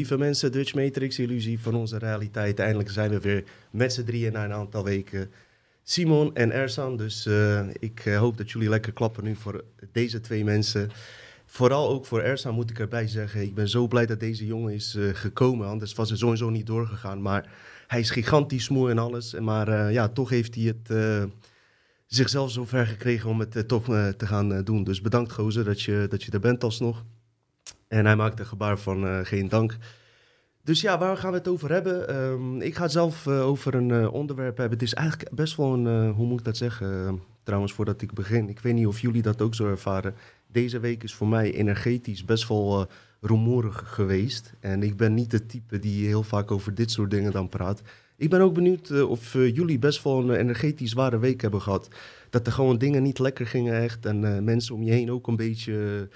lieve mensen, Dutch Matrix Illusie van onze realiteit. Eindelijk zijn we weer met z'n drieën na een aantal weken. Simon en Ersan, dus uh, ik uh, hoop dat jullie lekker klappen nu voor deze twee mensen. Vooral ook voor Ersan moet ik erbij zeggen, ik ben zo blij dat deze jongen is uh, gekomen, anders was het sowieso niet doorgegaan. Maar hij is gigantisch moe en alles, maar ja, toch heeft hij het zichzelf zo ver gekregen om het toch te gaan doen. Dus bedankt gozer dat je, dat je er bent alsnog. En hij maakt een gebaar van uh, geen dank. Dus ja, waar gaan we het over hebben? Um, ik ga het zelf uh, over een uh, onderwerp hebben. Het is eigenlijk best wel een, hoe moet ik dat zeggen? trouwens, voordat ik begin. Ik weet niet of jullie dat ook zo ervaren. Deze week is voor mij energetisch best wel rumoerig geweest. En ik ben niet de type die heel vaak over dit soort dingen dan praat. Ik ben ook benieuwd of jullie best wel een energetisch zware week hebben gehad. Dat er gewoon dingen niet lekker gingen echt. En mensen om je heen ook een beetje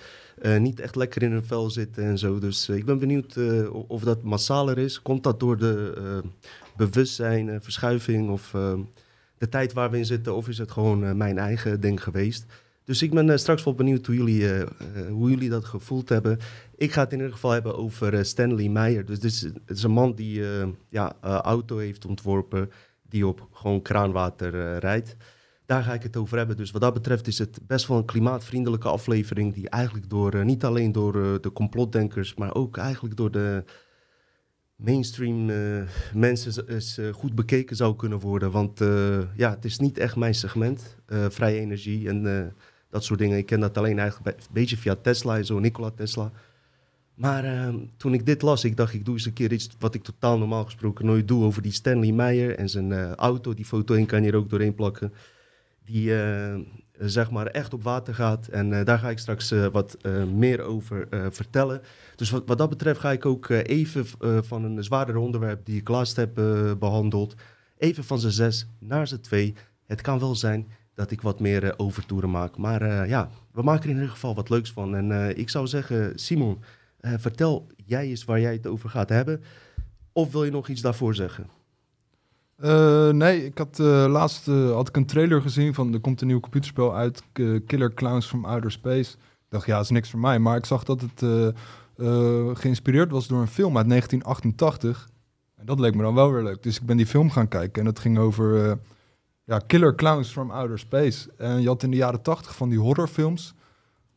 uh, niet echt lekker in hun vel zitten en zo. Dus uh, ik ben benieuwd uh, of dat massaler is. Komt dat door de bewustzijn, verschuiving of de tijd waar we in zitten? Of is het gewoon mijn eigen ding geweest? Dus ik ben straks wel benieuwd hoe jullie, hoe jullie dat gevoeld hebben. Ik ga het in ieder geval hebben over Stanley Meyer. Dus dit is, het is een man die ja, auto heeft ontworpen die op gewoon kraanwater rijdt daar ga ik het over hebben. Dus wat dat betreft is het best wel een klimaatvriendelijke aflevering. Die eigenlijk door, uh, niet alleen door uh, de complotdenkers, maar ook eigenlijk door de mainstream uh, mensen is, goed bekeken zou kunnen worden. Want ja, het is niet echt mijn segment, vrije energie en dat soort dingen. Ik ken dat alleen eigenlijk een beetje via Tesla en zo, Nikola Tesla. Maar toen ik dit las, ik dacht, ik doe eens een keer iets wat ik totaal normaal gesproken nooit doe over die Stanley Meyer en zijn auto. Die foto in kan je er ook doorheen plakken die uh, zeg maar echt op water gaat. En uh, daar ga ik straks uh, wat meer over vertellen. Dus wat, wat, dat betreft ga ik ook even van een zwaarder onderwerp die ik laatst heb behandeld, even van z'n zes naar z'n twee. Het kan wel zijn dat ik wat meer overtoeren maak. Maar ja, we maken er in ieder geval wat leuks van. En ik zou zeggen, Simon, vertel jij eens waar jij het over gaat hebben. Of wil je nog iets daarvoor zeggen? Uh, nee, ik had uh, laatst uh, had ik een trailer gezien van er komt een nieuw computerspel uit, Killer Clowns from Outer Space. Ik dacht, ja, dat is niks voor mij. Maar ik zag dat het geïnspireerd was door een film uit 1988. En dat leek me dan wel weer leuk. Dus ik ben die film gaan kijken en dat ging over ja, Killer Clowns from Outer Space. En je had in de jaren 80 van die horrorfilms.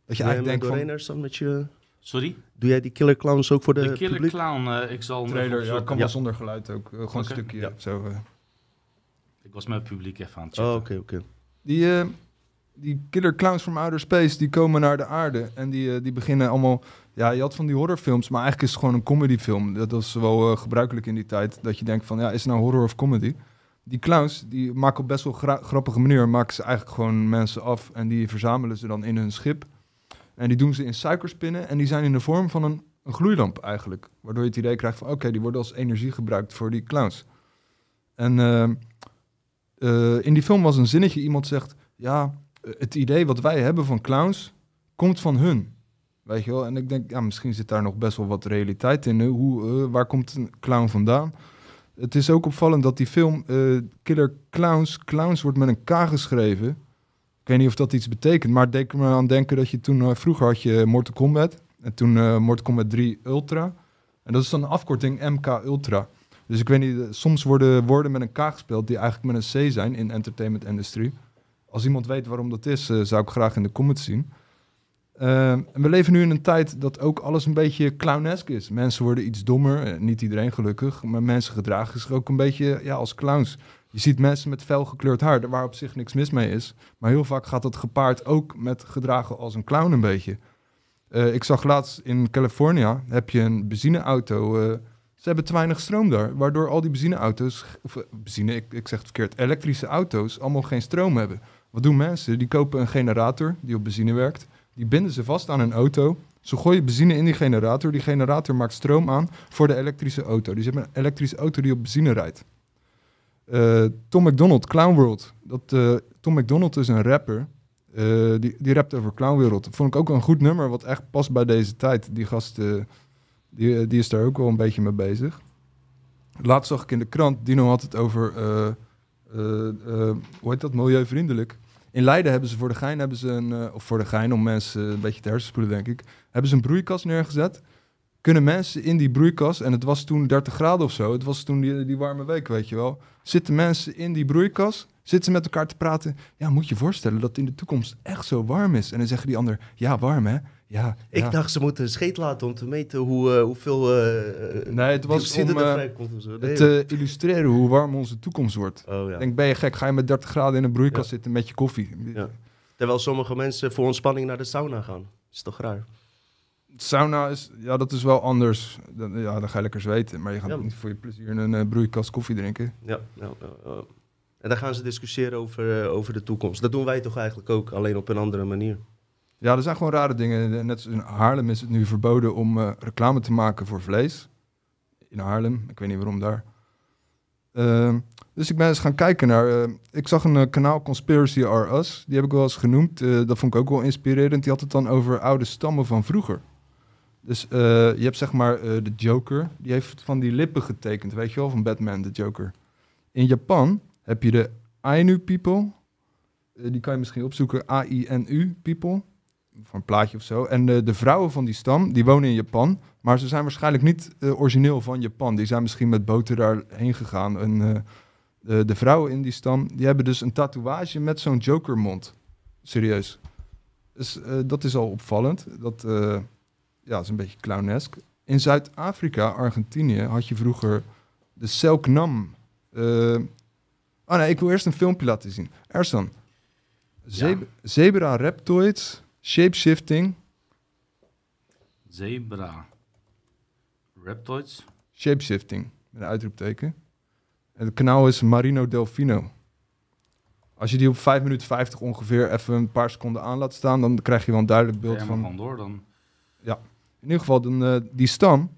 Dat je eigenlijk denkt van... met je... Sorry? Doe jij die Killer Clowns ook voor de De Killer publiek? Clown, uh, ik zal... Trailer, ja, kan wel zonder geluid ook. Uh, gewoon okay. een stukje ja. zo. Uh. Ik was met het publiek even aan het chatten. Oh, oké, okay, oké. Okay. Die, die Killer Clowns from Outer Space, die komen naar de aarde. En die, die beginnen allemaal... Ja, je had van die horrorfilms, maar eigenlijk is het gewoon een comedyfilm. Dat was wel gebruikelijk in die tijd. Dat je denkt van, ja, is het nou horror of comedy? Die clowns, die maken op best wel gra grappige manier... maken ze eigenlijk gewoon mensen af... en die verzamelen ze dan in hun schip... En die doen ze in suikerspinnen en die zijn in de vorm van een, een gloeilamp eigenlijk. Waardoor je het idee krijgt van oké, die worden als energie gebruikt voor die clowns. En uh, uh, in die film was een zinnetje, iemand zegt, ja, het idee wat wij hebben van clowns komt van hun. Weet je wel? En ik denk, ja, misschien zit daar nog best wel wat realiteit in. Hoe, uh, waar komt een clown vandaan? Het is ook opvallend dat die film Killer Clowns, Clowns wordt met een K geschreven. Ik weet niet of dat iets betekent, maar deed me aan denken dat je toen... Uh, vroeger had je Mortal Kombat en toen uh, Mortal Kombat 3 Ultra. En dat is dan een afkorting MK Ultra. Dus ik weet niet, soms worden woorden met een K gespeeld die eigenlijk met een C zijn in entertainment industry. Als iemand weet waarom dat is, zou ik graag in de comments zien. en we leven nu in een tijd dat ook alles een beetje clownesk is. Mensen worden iets dommer, niet iedereen gelukkig, maar mensen gedragen zich ook een beetje ja, als clowns. Je ziet mensen met fel gekleurd haar, waar op zich niks mis mee is. Maar heel vaak gaat dat gepaard ook met gedragen als een clown een beetje. Uh, ik zag laatst in California, heb je een benzineauto. Uh, ze hebben te weinig stroom daar, waardoor al die benzineauto's, of uh, benzine, ik, ik zeg het verkeerd, elektrische auto's allemaal geen stroom hebben. Wat doen mensen? Die kopen een generator die op benzine werkt. Die binden ze vast aan een auto. Ze gooien benzine in die generator. Die generator maakt stroom aan voor de elektrische auto. Dus je hebt een elektrische auto die op benzine rijdt. Uh, Tom McDonald, Clown World. Dat, uh, Tom McDonald is een rapper. Uh, die, die rapt over Clown World. Dat vond ik ook een goed nummer, wat echt past bij deze tijd. Die gast, die, die is daar ook wel een beetje mee bezig. Laatst zag ik in de krant, Dino had het over, hoe heet dat, milieuvriendelijk. In Leiden hebben ze voor de gein, hebben ze een, of voor de gein, om mensen een beetje te hersenspoelen denk ik, hebben ze een broeikas neergezet kunnen mensen in die broeikas, en het was toen 30 graden of zo, het was toen die, die warme week, weet je wel, zitten mensen in die broeikas, zitten met elkaar te praten. Ja, moet je voorstellen dat het in de toekomst echt zo warm is. En dan zeggen die ander, ja, warm hè? Ja, Ik ja. dacht ze moeten een scheet laten om te meten hoe, eh, hoeveel eh Nee, het was om. Nee. te illustreren hoe warm onze toekomst wordt. Oh, ja. Denk, ben je gek? Ga je met 30 graden in een broeikas Ja. zitten met je koffie? Ja. Terwijl sommige mensen voor ontspanning naar de sauna gaan. Is toch raar? Sauna is, ja, dat is wel anders. Dan, ja, dan ga je lekker zweten. Maar je gaat Ja. niet voor je plezier een eh, broeikas koffie drinken. Ja. En dan gaan ze discussiëren over, eh, over de toekomst. Dat doen wij toch eigenlijk ook, alleen op een andere manier. Ja, er zijn gewoon rare dingen. Net zoals in Haarlem is het nu verboden om eh, reclame te maken voor vlees. In Haarlem, ik weet niet waarom daar. Ehm, dus ik ben eens gaan kijken naar... ik zag een kanaal Conspiracy Are Us. Die heb ik wel eens genoemd. Dat vond ik ook wel inspirerend. Die had het dan over oude stammen van vroeger. Dus eh, je hebt zeg maar eh, de Joker. Die heeft van die lippen getekend, weet je wel, van Batman, de Joker. In Japan heb je de Ainu people. Eh, die kan je misschien opzoeken. A-I-N-U people van een plaatje of zo. En de, vrouwen van die stam, die wonen in Japan. Maar ze zijn waarschijnlijk niet origineel van Japan. Die zijn misschien met boten daarheen gegaan. En de, vrouwen in die stam, die hebben dus een tatoeage met zo'n Joker-mond. Serieus. Dus dat is al opvallend. Dat ja, is een beetje clownesk. In Zuid-Afrika, Argentinië, had je vroeger de Selknam. Eh oh nee, ik wil eerst een filmpje laten zien. Ersan. Zeb- Zebra reptoids, shapeshifting. Zebra. Reptoids. Shapeshifting, met een uitroepteken. En het kanaal is Marino Delfino. Als je die op 5 minuten 50 ongeveer even een paar seconden aan laat staan, dan krijg je wel een duidelijk beeld Ja, van. gewoon door dan. In ieder geval, dan, eh, die stam,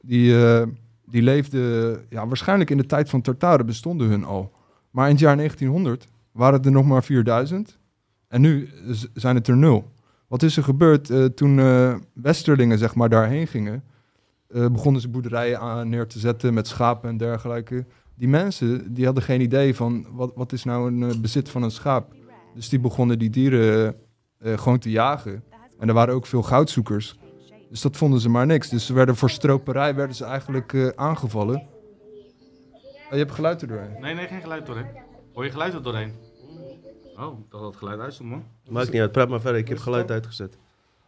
die, eh, die leefde ja, waarschijnlijk in de tijd van Tartaren bestonden hun al. Maar in het jaar 1900 waren het er nog maar 4000 en nu zijn het er nul. Wat is er gebeurd eh, toen Westerlingen zeg maar daarheen gingen? begonnen ze boerderijen aan, neer te zetten met schapen en dergelijke. Die mensen die hadden geen idee van wat, wat is nou een bezit van een schaap. Dus die begonnen die dieren gewoon te jagen. En er waren ook veel goudzoekers. Dus dat vonden ze maar niks. Dus ze werden voor stroperij werden ze eigenlijk eh, aangevallen. Oh, je hebt geluid er doorheen. Nee, nee, geen geluid doorheen. Hoor je geluid er doorheen? Oh, ik dacht dat het geluid uitstond, man. Maakt niet uit, praat maar verder. Ik heb geluid uitgezet.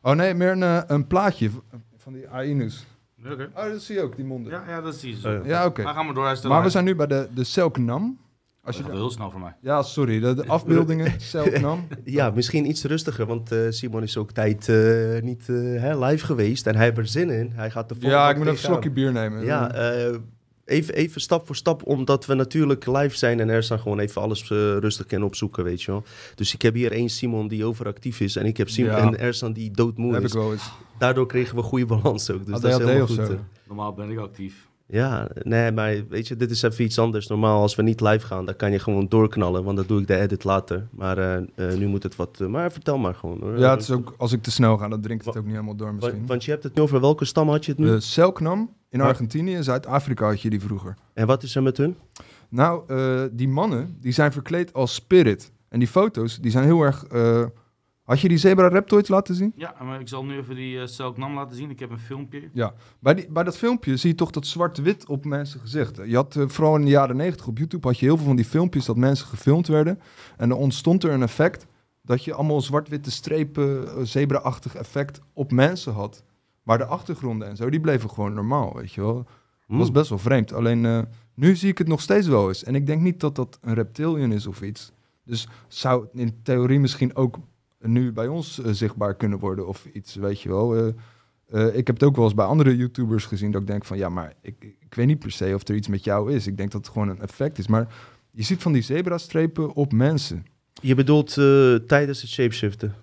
Oh nee, meer een, eh, een plaatje van die Ainus. Oké. Oh, dat zie je ook, die monden. Ja, Ja, dat zie je zo. Oh, ja. oké. Maar gaan we door. Maar we zijn nu bij de, de Selknam. Als Dat je gaat heel snel voor mij. ja, sorry, de, de afbeeldingen, Selknam. Ja, misschien iets rustiger, want eh, Simon is ook tijd eh, niet eh, hè, live geweest. En hij heeft er zin in. Hij gaat de Ja, ik moet even een slokje bier nemen. Ja, eh, even, even stap voor stap, omdat we natuurlijk live zijn en er staan gewoon even alles rustig kunnen opzoeken, weet je wel. Dus ik heb hier één Simon die overactief is en ik heb Simon Ja. en Ersan die doodmoe heb ik is. wel eens. Daardoor kregen we goede balans ook, dus dat is helemaal goed. Normaal ben ik actief. Ja, nee, maar weet je, dit is even iets anders. Normaal als we niet live gaan, dan kan je gewoon doorknallen, want dan doe ik de edit later. Maar eh, eh, nu moet het wat, eh, maar vertel maar gewoon. Hoor. Ja, het is ook, als ik te snel ga, dan drinkt het ook niet helemaal door misschien. want je hebt het nu over welke stam had je het nu? De Selknam in Maar- Argentinië, Zuid-Afrika had je die vroeger. En wat is er met hun? Nou, die mannen, die zijn verkleed als spirit. En die foto's, die zijn heel erg... had je die zebra reptoids laten zien? Ja, maar ik zal nu even die uh, Selknam laten zien. Ik heb een filmpje. Bij, die, bij dat filmpje zie je toch dat zwart-wit op mensen gezicht. Je had eh, vooral in de jaren negentig op YouTube had je heel veel van die filmpjes dat mensen gefilmd werden. En dan ontstond er een effect dat je allemaal zwart-witte strepen, eh, zebra-achtig effect op mensen had. Maar de achtergronden en zo, die bleven gewoon normaal, weet je wel. Dat was best wel vreemd. Alleen eh, nu zie ik het nog steeds wel eens. En ik denk niet dat dat een reptilian is of iets. Dus zou het in theorie misschien ook nu bij ons eh, zichtbaar kunnen worden of iets, weet je wel. Eh, eh, ik heb het ook wel eens bij andere YouTubers gezien dat ik denk van ja, maar ik, ik weet niet per se of er iets met jou is. Ik denk dat het gewoon een effect is. Maar je ziet van die zebrastrepen op mensen. Je bedoelt tijdens het shapeshiften?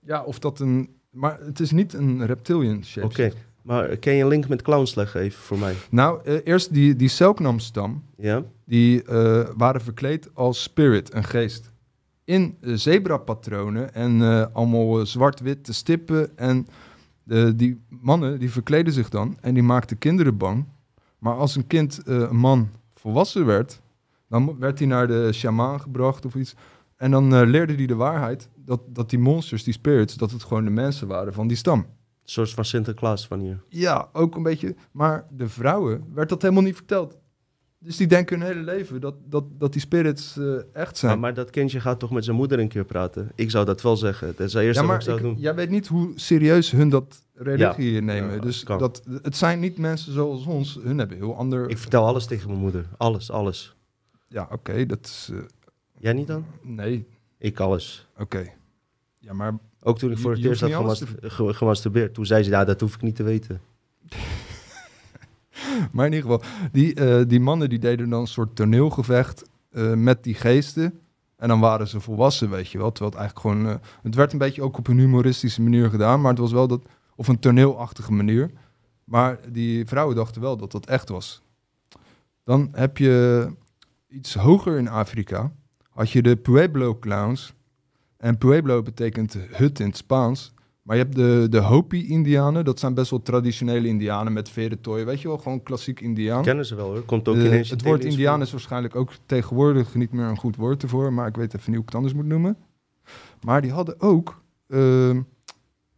Ja, of dat een. Maar het is niet een reptilian shape. Oké, maar kan je een link met clowns leggen even voor mij? Nou, eerst die, die Selknam-stam. Ja? die waren verkleed als spirit, een geest. In uh, zebrapatronen en eh, allemaal eh, zwart-witte stippen. En eh, die mannen die verkleden zich dan en die maakten kinderen bang. Maar als een kind, eh, een man, volwassen werd, dan werd hij naar de shamaan gebracht of iets. En dan eh, leerde hij de waarheid dat, dat die monsters, die spirits, dat het gewoon de mensen waren van die stam. soort van Sinterklaas van hier. Ja, ook een beetje. Maar de vrouwen werd dat helemaal niet verteld. Dus die denken hun hele leven dat, dat, dat die spirits eh, echt zijn. Maar, maar dat kindje gaat toch met zijn moeder een keer praten? Ik zou dat wel zeggen. Dat het eerste ja, maar ik zou doen. jij weet niet hoe serieus hun dat religie nemen. ja, dus kan. dat, het zijn niet mensen zoals ons. Hun hebben heel ander... Ik vertel alles tegen mijn moeder. Alles, alles. Ja, oké, dat is... eh, Jij niet dan? nee, Ik alles. oké. Ja, maar Ook toen ik voor het eerst had gemasturbeerd. Toen zei ze, ja, dat hoef ik niet te weten. Maar in ieder geval, die, eh, die mannen die deden dan een soort toneelgevecht eh, met die geesten. En dan waren ze volwassen, weet je wel. Terwijl het eigenlijk gewoon... eh, het werd een beetje ook op een humoristische manier gedaan. Maar het was wel dat... Of een toneelachtige manier. Maar die vrouwen dachten wel dat dat echt was. Dan heb je iets hoger in Afrika. Had je de Pueblo clowns. En Pueblo betekent hut in het Spaans. Maar je hebt de, de Hopi-Indianen. Dat zijn best wel traditionele Indianen met verentooi. Weet je wel, gewoon klassiek Indiaan. Kennen ze wel hoor. Komt ook Eh, ineens het in woord Indiaan is waarschijnlijk ook tegenwoordig niet meer een goed woord ervoor. Maar ik weet even niet hoe ik het anders moet noemen. Maar die hadden ook een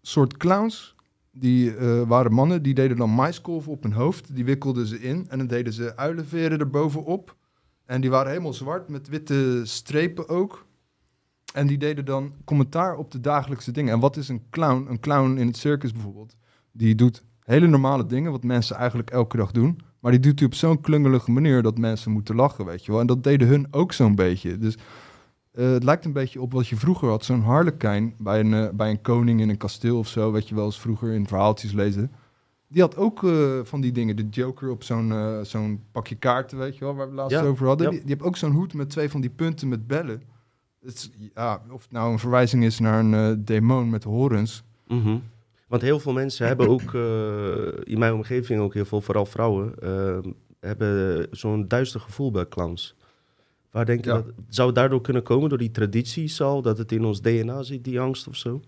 soort clowns. Die eh, waren mannen, die deden dan maiskolven op hun hoofd. Die wikkelden ze in en dan deden ze uilenveren erbovenop. En die waren helemaal zwart met witte strepen ook. En die deden dan commentaar op de dagelijkse dingen. En wat is een clown? Een clown in het circus bijvoorbeeld. Die doet hele normale dingen, wat mensen eigenlijk elke dag doen. Maar die doet hij op zo'n klungelige manier dat mensen moeten lachen, weet je wel. En dat deden hun ook zo'n beetje. Dus eh, het lijkt een beetje op wat je vroeger had. Zo'n harlekijn bij een, eh, bij een koning in een kasteel of zo. Weet je wel eens vroeger in verhaaltjes lezen. Die had ook eh, van die dingen. De Joker op zo'n zo'n pakje kaarten, weet je wel. Waar we het laatst Ja, over hadden. ja. Die, die heeft ook zo'n hoed met twee van die punten met bellen. Het ja, of het nou een verwijzing is naar een eh, demon met horens. Mhm. Want heel veel mensen hebben ook, eh, in mijn omgeving ook heel veel, vooral vrouwen, eh, hebben zo'n duister gevoel bij clowns. Waar denk je Ja. dat, zou het daardoor kunnen komen, door die tradities al, dat het in ons DNA zit, die angst of zo?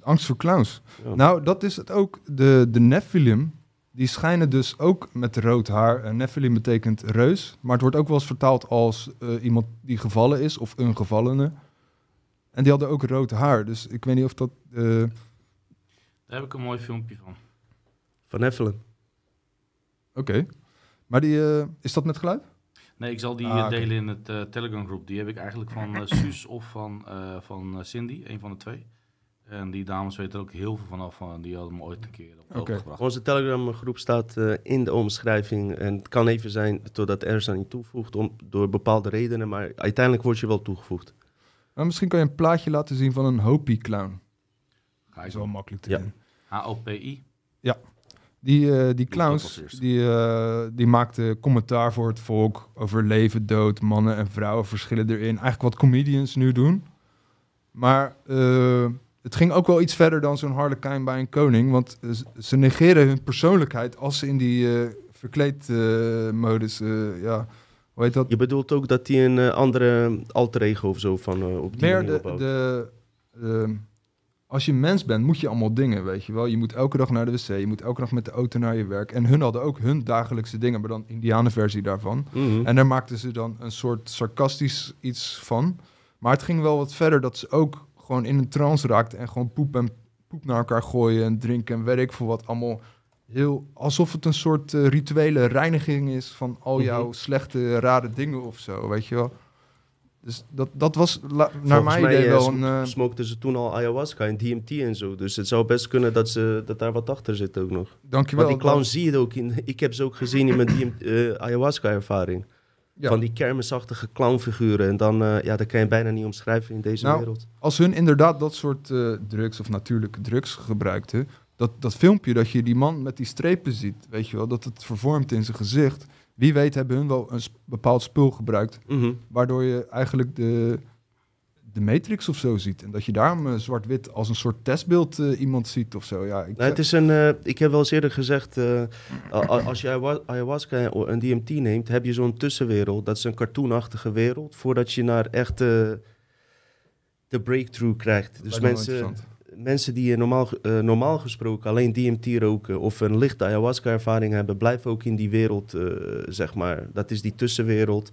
Angst voor clowns. Ja. Nou, dat is het ook. De, de Nephilim, die schijnen dus ook met rood haar. En Nephilim betekent reus. Maar het wordt ook wel eens vertaald als eh, iemand die gevallen is of een gevallene. En die hadden ook rood haar. Dus ik weet niet of dat... eh, Daar heb ik een mooi filmpje van. Van Heffelen. Oké. Maar die, eh, is dat met geluid? Nee, ik zal die Ah, delen in het eh, Telegram groep. Die heb ik eigenlijk van eh, Suus of van, eh, van eh, Cindy, een van de twee. En die dames weten er ook heel veel vanaf. Van, die hadden me ooit een keer op Oké. gebracht. Onze Telegram groep staat eh, in de omschrijving. En het kan even zijn totdat er aan niet toevoegt, om, door bepaalde redenen. Maar uiteindelijk word je wel toegevoegd. Maar misschien kan je een plaatje laten zien van een Hopi clown. Ga is wel makkelijk te Ja. doen. H-O-P-I. Die, eh, die clowns, die, eh, die maakten commentaar voor het volk over leven, dood, mannen en vrouwen verschillen erin. Eigenlijk wat comedians nu doen. Maar eh, het ging ook wel iets verder dan zo'n harlekijn bij een koning. Want eh, ze negeren hun persoonlijkheid als ze in die eh verkleedmodus, eh ja, hoe heet dat? Je bedoelt ook dat hij een andere alter ego of zo van op die Meer de, de, ehm, als je mens bent, moet je allemaal dingen, weet je wel. Je moet elke dag naar de wc, je moet elke dag met de auto naar je werk. En hun hadden ook hun dagelijkse dingen, maar dan indianenversie daarvan. Mhm. En daar maakten ze dan een soort sarcastisch iets van. Maar het ging wel wat verder dat ze ook gewoon in een trance raakten en gewoon poep en poep naar elkaar gooien en drinken en weet ik veel wat. Allemaal heel, alsof het een soort eh, rituele reiniging is van al jouw Mhm. slechte, rare dingen of zo, weet je wel. Dus dat, dat was naar Volgens mijn mij idee eh, wel een... eh, smokten ze toen al ayahuasca en DMT en zo. Dus het zou best kunnen dat, ze, dat daar wat achter zit ook nog. dankjewel. Want die clowns zie je ook in... Ik heb ze ook gezien in mijn DMT, ayahuasca-ervaring. Ja. Van die kermisachtige clownfiguren. En dan, eh, ja, dat kan je bijna niet omschrijven in deze Nou, wereld. als hun inderdaad dat soort eh, drugs of natuurlijke drugs gebruikten, dat, dat filmpje dat je die man met die strepen ziet, weet je wel, dat het vervormt in zijn gezicht. Wie weet hebben hun wel een bepaald spul gebruikt, Mhm. waardoor je eigenlijk de, de Matrix of zo ziet. En dat je daarom eh, zwart-wit als een soort testbeeld eh, iemand ziet of zo. Ja, ik, Nou, het is een, eh, ik heb wel eens eerder gezegd, als je ayahu- ayahuasca en DMT neemt, heb je zo'n tussenwereld. Dat is een cartoonachtige wereld, voordat je naar echt eh, de breakthrough krijgt. Dus me wel mensen, mensen die normaal, normaal gesproken alleen DMT roken of een lichte ayahuasca-ervaring hebben, blijven ook in die wereld, zeg maar. Dat is die tussenwereld.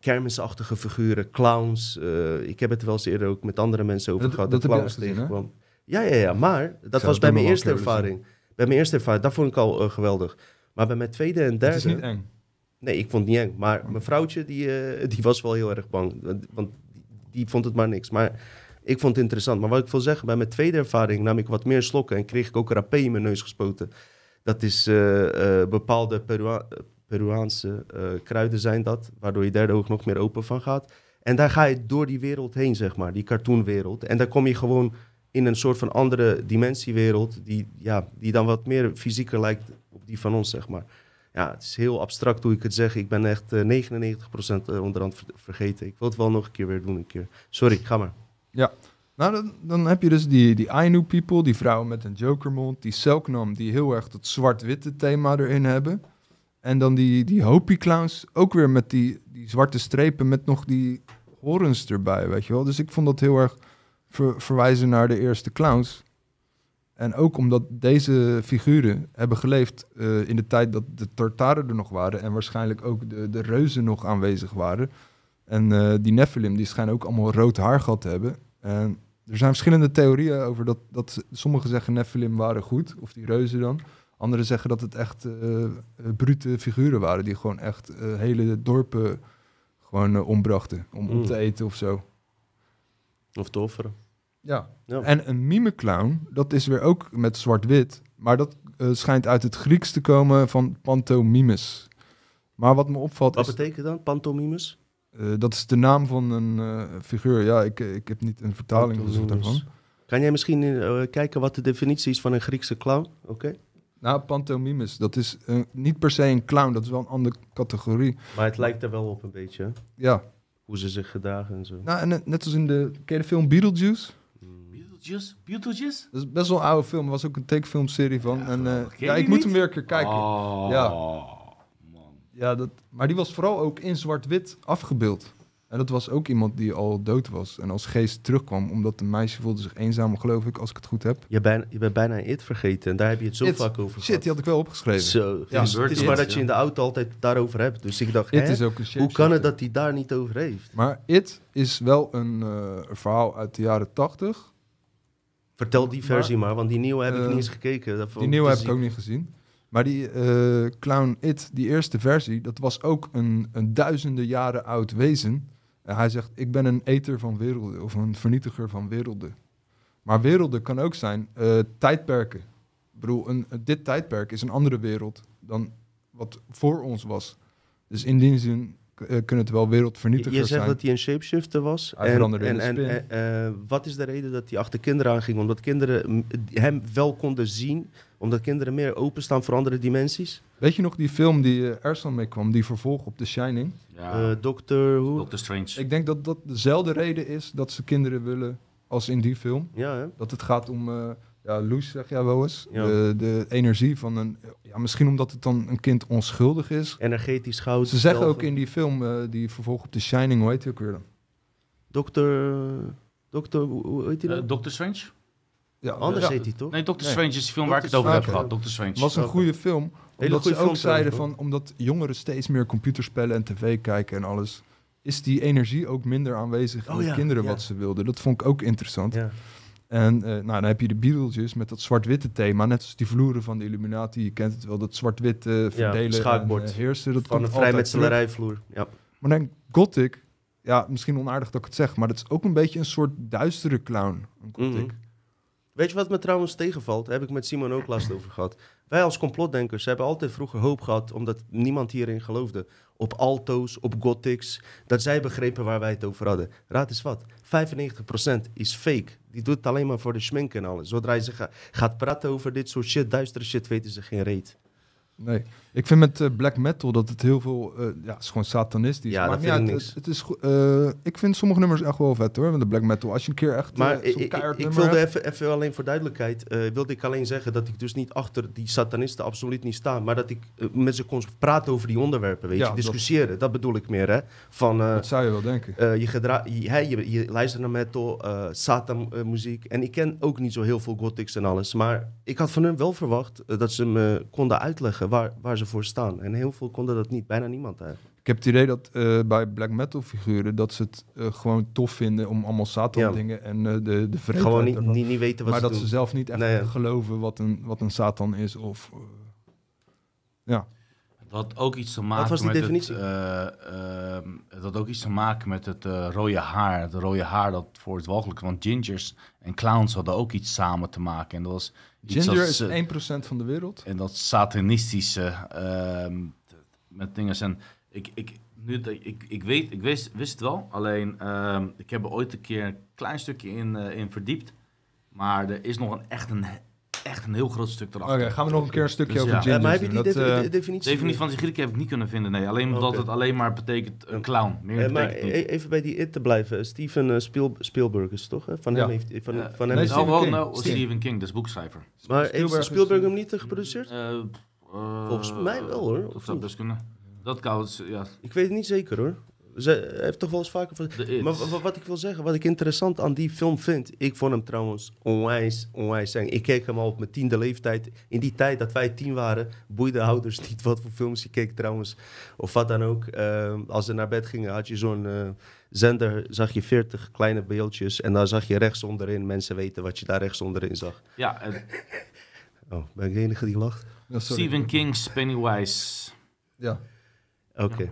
Kermisachtige figuren, clowns. eh, ik heb het wel eens eerder ook met andere mensen over Dat- gehad. dat clowns tegenkwam. Ja, ja, ja, maar dat zou was het bij mijn eerste ervaring. Bij mijn eerste ervaring, dat vond ik al eh, geweldig. Maar bij mijn tweede en Het derde... is niet eng. Nee, ik vond het niet eng. Maar mijn vrouwtje, die, eh, die was wel heel erg bang. Want- die, vond het maar niks. Maar ik vond het interessant. Maar wat ik wil zeggen, bij mijn tweede ervaring nam ik wat meer slokken... en kreeg ik ook rapé in mijn neus gespoten. Dat is bepaalde Perua- Peruaanse eh, kruiden zijn dat... waardoor je derde oog nog meer open van gaat. En daar ga je door die wereld heen, zeg maar. Die cartoonwereld. En daar kom je gewoon in een soort van andere dimensiewereld... die, ja, die dan wat meer fysieker lijkt op die van ons, zeg maar. Ja, het is heel abstract hoe ik het zeg. Ik ben echt eh 99% onderhand ver- vergeten. Ik wil het wel nog een keer weer doen. Een keer. Sorry, ga maar. Nou, dan, dan heb je dus die, die Ainu people, die vrouwen met een jokermond, die Selknam, die heel erg dat zwart-witte thema erin hebben. En dan die, die Hopi clowns, ook weer met die, die zwarte strepen met nog die horens erbij, weet je wel. Dus ik vond dat heel erg ver- verwijzen naar de eerste clowns. En ook omdat deze figuren hebben geleefd eh, in de tijd dat de Tartaren er nog waren en waarschijnlijk ook de, de reuzen nog aanwezig waren. En eh, die Nephilim, die schijnen ook allemaal rood haar gehad te hebben. En er zijn verschillende theorieën over dat, dat sommigen zeggen Nephilim waren goed, of die reuzen dan. Anderen zeggen dat het echt eh, eh, brute figuren waren, die gewoon echt eh, hele dorpen gewoon ombrachten om op Mm. te eten of zo. Of te offeren. Ja. Ja. En een mimeclown, dat is weer ook met zwart-wit, maar dat schijnt uit het Grieks te komen van pantomimes. Maar wat me opvalt Wat is, betekent dat? Pantomimes? eh, dat is de naam van een figuur. Ja, ik, ik heb niet een vertaling gezocht daarvan. Kan jij misschien kijken wat de definitie is van een Griekse clown? Oké. Nou, pantomimes, dat is eh, niet per se een clown, dat is wel een andere categorie. Maar het lijkt er wel op een beetje. Ja, Hoe ze zich gedragen en zo. nou, en net, als in de, ken je de film Beetlejuice? Mm. Beetlejuice? Beetlejuice? Dat is best wel een oude film, er was ook een tekenfilmserie van. Ja, en, eh, ja, ik moet hem weer een keer kijken. Oh, Ja. man. Ja, dat, maar die was vooral ook in zwart-wit afgebeeld. En dat was ook iemand die al dood was en als geest terugkwam, omdat een meisje voelde zich eenzaam, geloof ik, als ik het goed heb. Je, bent, je bent bijna It vergeten en daar heb je het zo It. vaak over Shit, die had ik wel opgeschreven. Zo. Ja, Dus het is It, maar dat je in de auto altijd daarover hebt. Dus ik dacht, It hè? is ook een hoe kan het dat hij daar niet over heeft? Maar It is wel een eh, verhaal uit de jaren tachtig. Vertel die versie maar, want die nieuwe heb ik Eh, niet eens gekeken. Die nieuwe heb ik ook niet gezien. Maar die eh, Clown It, die eerste versie, dat was ook een, een duizenden jaren oud wezen. En hij zegt, ik ben een eter van werelden, of een vernietiger van werelden. Maar werelden kan ook zijn eh, tijdperken. Ik bedoel, een, dit tijdperk is een andere wereld dan wat voor ons was. Dus in die zin eh, kunnen het wel wereldvernietigers je zegt zijn. dat hij een shapeshifter was. Hij en, en, eh, wat is de reden dat hij achter kinderen aanging? Omdat kinderen hem wel konden zien. Omdat kinderen meer openstaan voor andere dimensies. Weet je nog die film die eh, Ersan mee kwam, die vervolg op The Shining? Ja, Eh Doctor Who. Doctor Strange. Ik denk dat dat dezelfde reden is dat ze kinderen willen als in die film. Ja, hè? Dat het gaat om, eh ja, Loes zeg jij wel eens, Ja. de, de energie van een... Ja, misschien omdat het dan een kind onschuldig is. Energetisch goud. Ze zeggen ook in die film, die vervolg op The Shining, hoe heet die ook weer dan? Doctor... Doctor... Hoe heet hij dan? Doctor Strange? Ja, Anders ja, heet hij toch? Nee, Doctor Nee. Strange is die film waar ik het over heb gehad. Strange. Het was een goede film. Hele Omdat goede ze ook film zeiden trouwens, van, omdat jongeren steeds meer computerspellen en tv kijken en alles, is die energie ook minder aanwezig in Oh de ja, kinderen ja. wat ze wilden. Dat vond ik ook interessant. Ja. En eh, nou, dan heb je de Beetlejuice met dat zwart-witte thema. Net als die vloeren van de Illuminati. Je kent het wel, dat zwart-wit eh, verdelen schaakbord. en eh, heersen. Dat Van komt een vrijmetselerijvloer. Ja. Maar dan Gothic, ja, misschien onaardig dat ik het zeg, maar dat is ook een beetje een soort duistere clown. Een Gothic. Weet je wat me trouwens tegenvalt? Daar heb ik met Simon ook last over gehad. Wij als complotdenkers hebben altijd vroeger hoop gehad, omdat niemand hierin geloofde. Op alto's, op gothics, dat zij begrepen waar wij het over hadden. Raad eens wat, 95% is fake. Die doet het alleen maar voor de schmink en alles. Zodra je gaat praten over dit soort shit, duistere shit, weten ze geen reet. Nee, ik vind met eh, black metal dat het heel veel, eh, ja, het is gewoon satanistisch. Ja, Maakt dat vind ik uit, niks. Het, het is, eh, ik vind sommige nummers echt wel vet hoor, de black metal. Als je een keer echt Maar eh, ik, ik, ik wilde hebt. even, even alleen voor duidelijkheid, wilde ik alleen zeggen dat ik dus niet achter die satanisten absoluut niet sta. Maar dat ik met ze kon praten over die onderwerpen, weet Ja, je. Discussiëren, dat bedoel ik meer, hè. Van, Dat zou je wel denken. Je, gedra- je, je, je luistert naar metal, Satan muziek. En ik ken ook niet zo heel veel gothics en alles. Maar ik had van hun wel verwacht dat ze me konden uitleggen waar, waar ze voor staan. En heel veel konden dat niet. Bijna niemand eigenlijk. Ik heb het idee dat eh, bij black metal figuren dat ze het eh, gewoon tof vinden om allemaal Satan Ja. dingen en eh, de, de Gewoon niet, ervan. niet, niet weten wat maar ze dat doen. ze zelf niet echt Nee, ja. geloven wat een, wat een Satan is of eh, ja. Dat had ook iets te maken was die met definitie? Het, eh, ehm, had ook iets te maken met het eh, rode haar. Het rode haar dat voor het walgelijk Want gingers en clowns hadden ook iets samen te maken. En dat was Ginger als, is eh, 1% van de wereld. En dat satanistische ehm, met dingen. En ik, ik, nu, dat- ik, ik, weet, ik wist, wist het wel, alleen ehm, ik heb er ooit een keer een klein stukje in, eh, in verdiept. Maar er is nog een, echt, een, echt een heel groot stuk Oké, erachter. gaan we nog een keer een stukje Dus over ja. Ja, gingers maar heb je die. Dat, eh, de definitie? Definitie van die Grieken heb ik niet kunnen vinden, nee. Alleen omdat Oké. het alleen maar betekent een clown. Meer Eh, maar betekent het niet. e- even bij die It te blijven. Steven eh, Spiel, Spielberg is het toch? hè? Van Ja. hem heeft van, van hem nee, is- Stephen oh, King. no, Stephen- Stephen King, dat is boekschrijver. Maar heeft Spielberg Spielberg, is- hem niet geproduceerd? Volgens mij wel, hoor, of Dat zou best kunnen. Dat kan, ja. Ik weet het niet zeker hoor. Ze hij heeft toch wel eens vaker... van-. Maar wa- wa- wat ik wil zeggen, wat ik interessant aan die film vind... Ik vond hem trouwens onwijs, onwijs eng. Ik keek hem al op mijn tiende leeftijd. In die tijd dat wij tien waren, boeide ouders niet wat voor films je keek trouwens. Of wat dan ook. Ehm, als ze naar bed gingen, had je zo'n eh, zender, zag je 40 kleine beeldjes. En dan zag je rechts onderin, mensen weten wat je daar rechts onderin zag. Ja, eh, Oh, ben ik de enige die lacht? ja. Stephen King's Pennywise. Ja. Oké. Ja,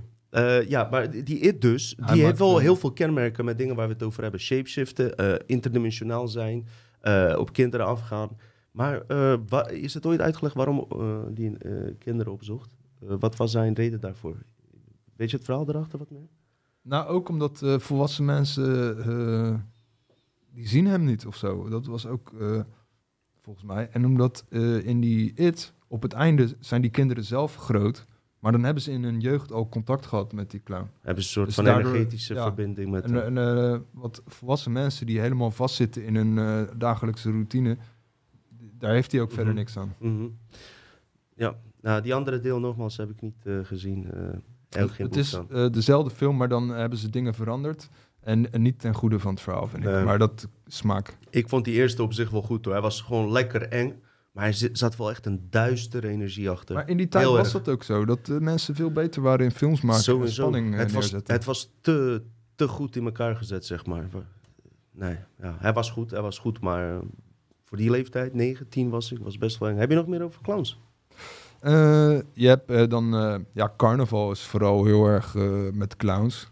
maar die- It dus, die heeft wel eh, heel veel kenmerken met dingen waar we het over hebben. Shapeshiften, eh, interdimensionaal zijn, eh, op kinderen afgaan. Maar eh, is het ooit uitgelegd waarom eh, die eh, kinderen opzocht? Eh, wat was zijn reden daarvoor? Weet je het verhaal erachter wat meer? Nou, ook omdat eh, volwassen mensen, eh, die zien hem niet of zo. Dat was ook, eh, volgens mij. En omdat eh, in die It, op het einde zijn die kinderen zelf groot. Maar dan hebben ze in hun jeugd al contact gehad met die clown. Hebben ze een soort Dus van daardoor- energetische ja. verbinding met En, en eh, wat volwassen mensen die helemaal vastzitten in hun eh, dagelijkse routine, daar heeft hij ook verder Mhm. niks aan. Mhm. Ja, nou, die andere deel nogmaals heb ik niet eh, gezien. Ook geen het is dezelfde film, maar dan hebben ze dingen veranderd. En, en niet ten goede van het verhaal, vind ik. Nee. Maar dat smaak. Ik vond die eerste op zich wel goed hoor. Hij was gewoon lekker eng. Maar hij zit- zat wel echt een duistere energie achter. Maar in die tijd Heel was erg. dat ook zo. Dat eh, mensen veel beter waren in films maken en Sowieso. spanning eh, het, was, het was te, te goed in elkaar gezet, zeg maar. Nee, ja, hij was goed, hij was goed, maar eh, voor die leeftijd, 9, 10 was ik, was best wel eng. Heb je nog meer over clowns? Eh, je hebt dan... ja, carnaval is vooral heel erg met clowns.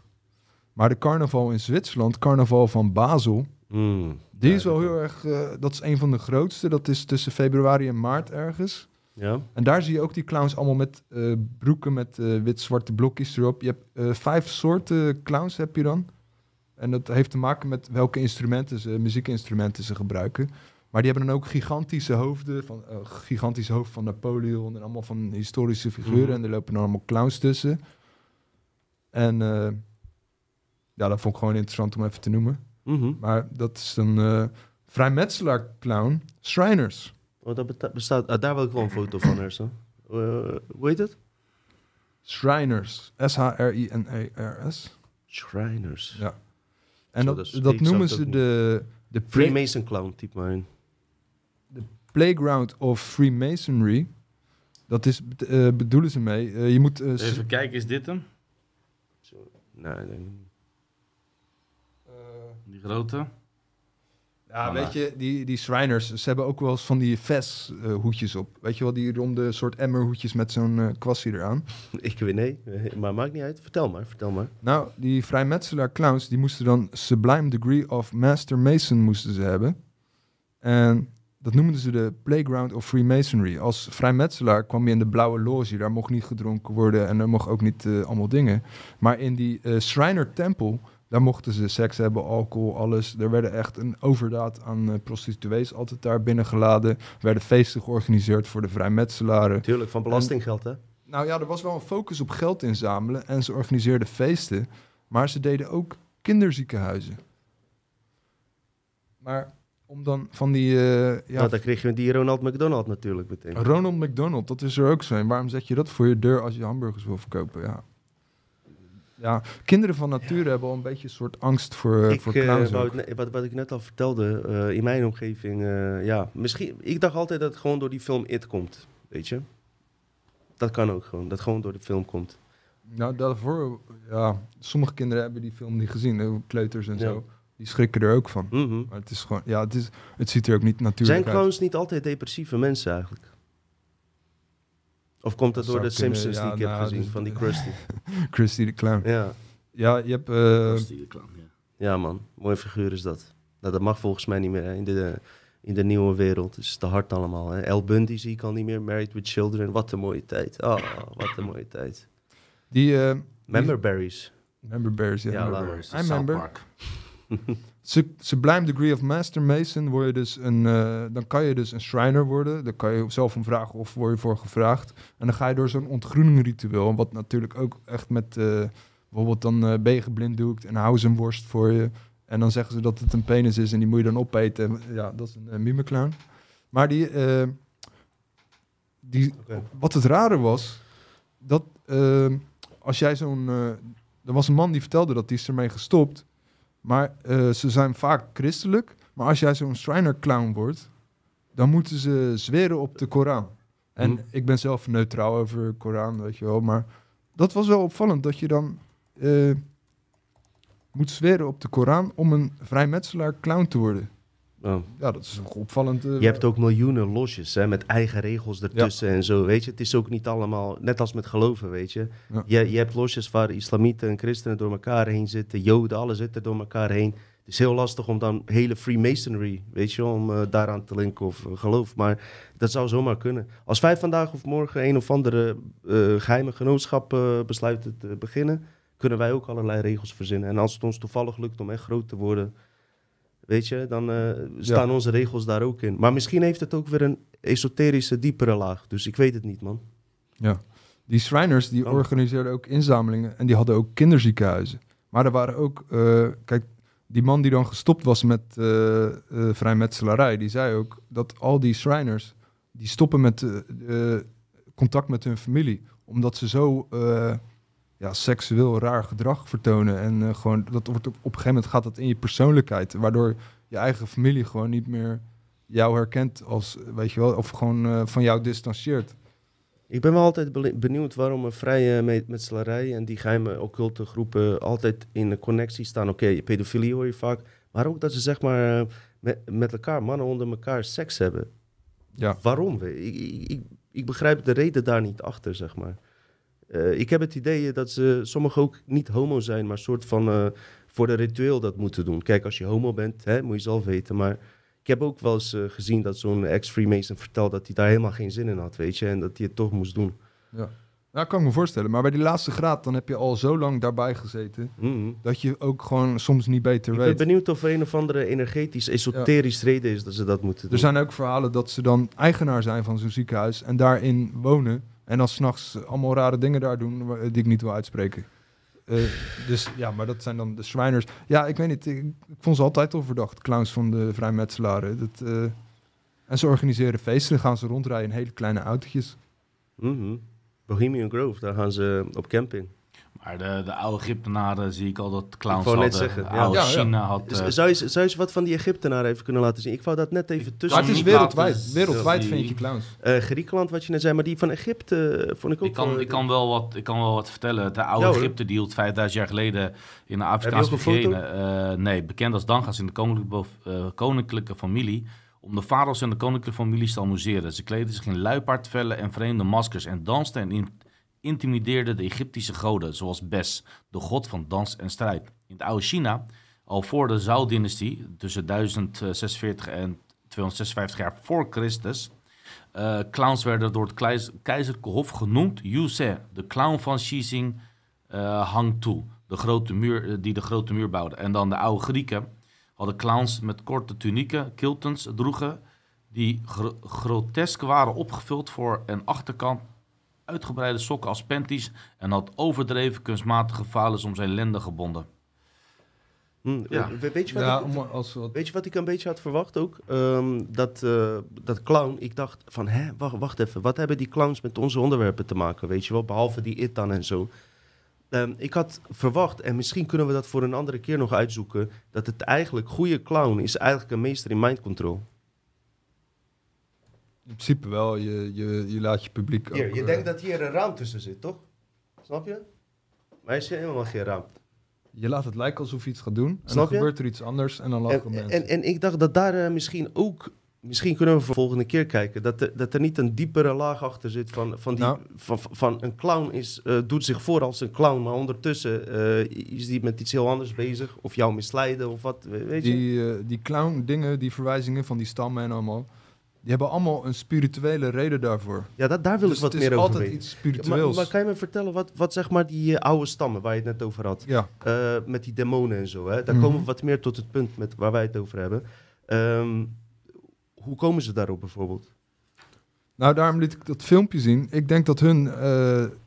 Maar de carnaval in Zwitserland, carnaval van Basel... Hmm, Die is wel heel erg... eh, dat is een van de grootste. Dat is tussen februari en maart ergens. Ja? En daar zie je ook die clowns allemaal met eh, broeken met eh, wit-zwarte blokjes erop. Je hebt vijf soorten clowns heb je dan. En dat heeft te maken met welke instrumenten ze, muziekinstrumenten ze gebruiken. Maar die hebben dan ook gigantische hoofden, van gigantische hoofd van Napoleon en allemaal van historische figuren. Mhm. En er lopen dan allemaal clowns tussen. En ja, dat vond ik gewoon interessant om even te noemen. Mhm. Maar dat is een eh vrijmetselaar clown, Shriners. Oh, dat bestaat, ah, daar wil ik wel een foto van, Ersan. Eh, hoe heet het? Shriners, S-H-R-I-N-E-R-S. Shriners. Ja. En Zo, dat, noemen ze de, de Freemason clown, typ maar in. Playground of Freemasonry. Dat is, eh, bedoelen ze mee. je moet... eh, Even kijken, is dit hem? Nee, ik denk ik niet. Die grote? ja, weet je, die, die Shriners, ze hebben ook wel eens van die Ves-hoedjes op. Weet je wel, die ronde soort emmerhoedjes met zo'n eh kwassie eraan. Ik weet nee, eh, maar maakt niet uit. Vertel maar, vertel maar. Nou, die vrijmetselaar clowns, die moesten dan Sublime Degree of Master Mason moesten ze hebben. En dat noemden ze de Playground of Freemasonry. Als vrijmetselaar kwam je in de blauwe loge, daar mocht niet gedronken worden en er mocht ook niet eh, allemaal dingen. Maar in die eh Shriner Tempel, daar mochten ze seks hebben, alcohol, alles. Er werden echt een overdaad aan eh, prostituees altijd daar binnengeladen. Er werden feesten georganiseerd voor de vrijmetselaren. Tuurlijk, van belastinggeld, hè? Nou ja, er was wel een focus op geld inzamelen en ze organiseerden feesten, maar ze deden ook kinderziekenhuizen. Maar om dan van die, eh, ja, Ja, dan kreeg je die Ronald McDonald natuurlijk meteen. Ronald McDonald, dat is er ook zo. En waarom zet je dat voor je deur als je hamburgers wil verkopen? Ja, ja kinderen van nature hebben al een beetje een soort angst voor, ik, voor eh, clowns wat, wat ik net al vertelde, eh, in mijn omgeving, eh, ja, misschien, ik dacht altijd dat het gewoon door die film It komt, weet je. Dat kan ook gewoon, dat gewoon door de film komt. Nou, daarvoor, ja, sommige kinderen hebben die film niet gezien, kleuters en Ja. zo. Die schrikken er ook van. Mhm. Maar het is gewoon, ja, het, is, het ziet er ook niet Zijn natuurlijk uit. clowns niet altijd depressieve mensen eigenlijk? Of komt dat Dat door de kunnen, Simpsons die ik heb nou, gezien, dus- van die Krusty? Christy de Clown. ja. Ja, je hebt... eh, Krusty de Clown, ja. ja man, mooie figuur is dat. Nou, dat mag volgens mij niet meer hè, in de, in de nieuwe wereld. Het is te hard allemaal. Hè. El Bundy zie ik al niet meer, Married with Children. Wat een mooie tijd. Oh, wat een mooie tijd. die... eh Member berries. Member Bears, ja. Ja, laat maar. Remember, I South remember. Park. Su- Sublime Degree of Master Mason word je dus een, eh, dan kan je dus een Shriner worden. Daar kan je zelf om vragen of word je voor gevraagd. En dan ga je door zo'n ontgroeningritueel, wat natuurlijk ook echt met eh, bijvoorbeeld dan eh ben je geblinddoekt en houden ze een worst voor je. En dan zeggen ze dat het een penis is en die moet je dan opeten. Ja, dat is een uh, mimeclown. Maar die, eh, die, wat het rare was, dat eh, als jij zo'n... eh, er was een man die vertelde dat die is ermee gestopt. Maar eh, ze zijn vaak christelijk. Maar als jij zo'n Shriner clown wordt, dan moeten ze zweren op de Koran. En Hm. ik ben zelf neutraal over de Koran, weet je wel. Maar dat was wel opvallend dat je dan eh, moet zweren op de Koran om een vrijmetselaar clown te worden. Oh. Ja, dat is toch opvallend. eh, Je hebt ook miljoenen losjes hè, met eigen regels ertussen en zo. Weet je, het is ook niet allemaal, net als met geloven, weet je. Ja. Je, je hebt losjes waar islamieten en christenen door elkaar heen zitten, joden, alles zit er door elkaar heen. Het is heel lastig om dan hele Freemasonry, weet je, om eh, daaraan te linken of eh, geloof. Maar dat zou zomaar kunnen. Als wij vandaag of morgen een of andere eh, geheime genootschap besluiten te beginnen, kunnen wij ook allerlei regels verzinnen. En als het ons toevallig lukt om echt groot te worden, weet je, dan eh, staan onze regels daar ook in. Maar misschien heeft het ook weer een esoterische, diepere laag. Dus ik weet het niet, man. Die Shriners die Oh. organiseerden ook inzamelingen en die hadden ook kinderziekenhuizen. Maar er waren ook, eh, kijk, die man die dan gestopt was met eh, vrijmetselarij, die zei ook dat al die Shriners, die stoppen met contact met hun familie, omdat ze zo ja, seksueel raar gedrag vertonen. En eh, gewoon, dat wordt op, op een gegeven moment gaat dat in je persoonlijkheid, waardoor je eigen familie gewoon niet meer jou herkent als, weet je wel, of gewoon eh, van jou distancieert. Ik ben wel altijd benieuwd waarom een vrije me- metselarij en die geheime occulte groepen altijd in een connectie staan. Oké, pedofilie hoor je vaak, maar ook dat ze zeg maar eh, met, met elkaar, mannen onder elkaar, seks hebben. Ja. Waarom? Ik, ik, ik, ik begrijp de reden daar niet achter, zeg maar. Eh, ik heb het idee dat ze sommigen ook niet homo zijn, maar soort van eh, voor de ritueel dat moeten doen. Kijk, als je homo bent, hè, moet je zelf weten. Maar ik heb ook wel eens eh, gezien dat zo'n ex-Freemason vertelt dat hij daar helemaal geen zin in had, weet je. En dat hij het toch moest doen. Ja, kan ik me voorstellen. Maar bij die laatste graad, dan heb je al zo lang daarbij gezeten... Mhm. dat je ook gewoon soms niet beter Ik ben weet. benieuwd of er een of andere energetisch, esoterisch reden is dat ze dat moeten doen. Er zijn ook verhalen dat ze dan eigenaar zijn van zo'n ziekenhuis... en daarin wonen. En dan s'nachts allemaal rare dingen daar doen... die ik niet wil uitspreken. Eh, dus ja, maar dat zijn dan de Shriners. Ja, ik weet niet. Ik, vond ze altijd al verdacht. Clowns van de vrijmetselaren. Dat, eh, en ze organiseren feesten. Gaan ze rondrijden in hele kleine autootjes. Mhm. Bohemian Grove, daar gaan ze op camping. Maar de, de oude Egyptenaren zie ik al dat clowns Ik wou net hadden. zeggen, De ja. oude Ja, ja. China had... Z- eh, zou, je, zou je eens wat van die Egyptenaren even kunnen laten zien? Ik wou dat net even tussen... Maar het is wereldwijd. Wereldwijd die- vind je clowns. Eh, Griekenland, wat je net zei, maar die van Egypte eh, vond ik ook Ik kan, wel- ik, kan wel wat, ik kan wel wat vertellen. De oude Ja, hoor. Egypte die hield 5000 jaar geleden in de Afrikaanse eh, nee, bekend als Dangas in de koninklijke, eh, koninklijke familie. Om de farao's en de koninklijke families te amuseren. Ze kleden zich in luipaardvellen en vreemde maskers. En dansten en in- intimideerden de Egyptische goden. Zoals Bes, de god van dans en strijd. In het oude China, al voor de Zhou-dynastie. Tussen 1046 en 256 jaar voor Christus. Eh, clowns werden door het keizerlijke hof genoemd Yuse, de clown van Shizing eh Hangtu, de grote muur, eh, die de grote muur bouwde. En dan de oude Grieken hadden clowns met korte tunieken, kiltens droegen, die gro- grotesk waren opgevuld voor en achterkant uitgebreide sokken als panties en had overdreven kunstmatige falens om zijn lenden gebonden. Hm, Ja. we- Weet je wat Ja, ik- om, als wat... Weet je wat ik een beetje had verwacht ook? Ehm, dat, eh, dat clown, ik dacht van, hè, wacht, wacht even. Wat hebben die clowns met onze onderwerpen te maken, weet je wel? Behalve die Itan en zo. Ehm, ik had verwacht, en misschien kunnen we dat voor een andere keer nog uitzoeken... dat het eigenlijk goede clown is eigenlijk een meester in mind control. In principe wel, je, je, je laat je publiek ook... Hier, je eh, denkt dat hier een raam tussen zit, toch? Snap je? Maar is helemaal geen ramp. Je laat het lijken alsof je iets gaat doen. En Snap dan je? gebeurt er iets anders en dan lachen En, mensen. en, en ik dacht dat daar eh, misschien ook... Misschien kunnen we voor de volgende keer kijken. Dat er, dat er niet een diepere laag achter zit van, van, die, Nou. van, van een clown is, eh, doet zich voor als een clown. Maar ondertussen eh, is die met iets heel anders bezig. Of jou misleiden of wat, we- weet je. die, eh, die clown dingen, die verwijzingen van die stammen en allemaal... Die hebben allemaal een spirituele reden daarvoor. Ja, dat, daar wil dus ik wat het is meer over altijd weten. iets Ja, spiritueels. maar, maar kan je me vertellen wat, wat zeg maar die eh, oude stammen waar je het net over had? Ja, Eh, met die demonen en zo. Hè? Daar Mhm. komen we wat meer tot het punt met waar wij het over hebben. Ehm, hoe komen ze daarop bijvoorbeeld? nou daarom liet ik dat filmpje zien. Ik denk dat hun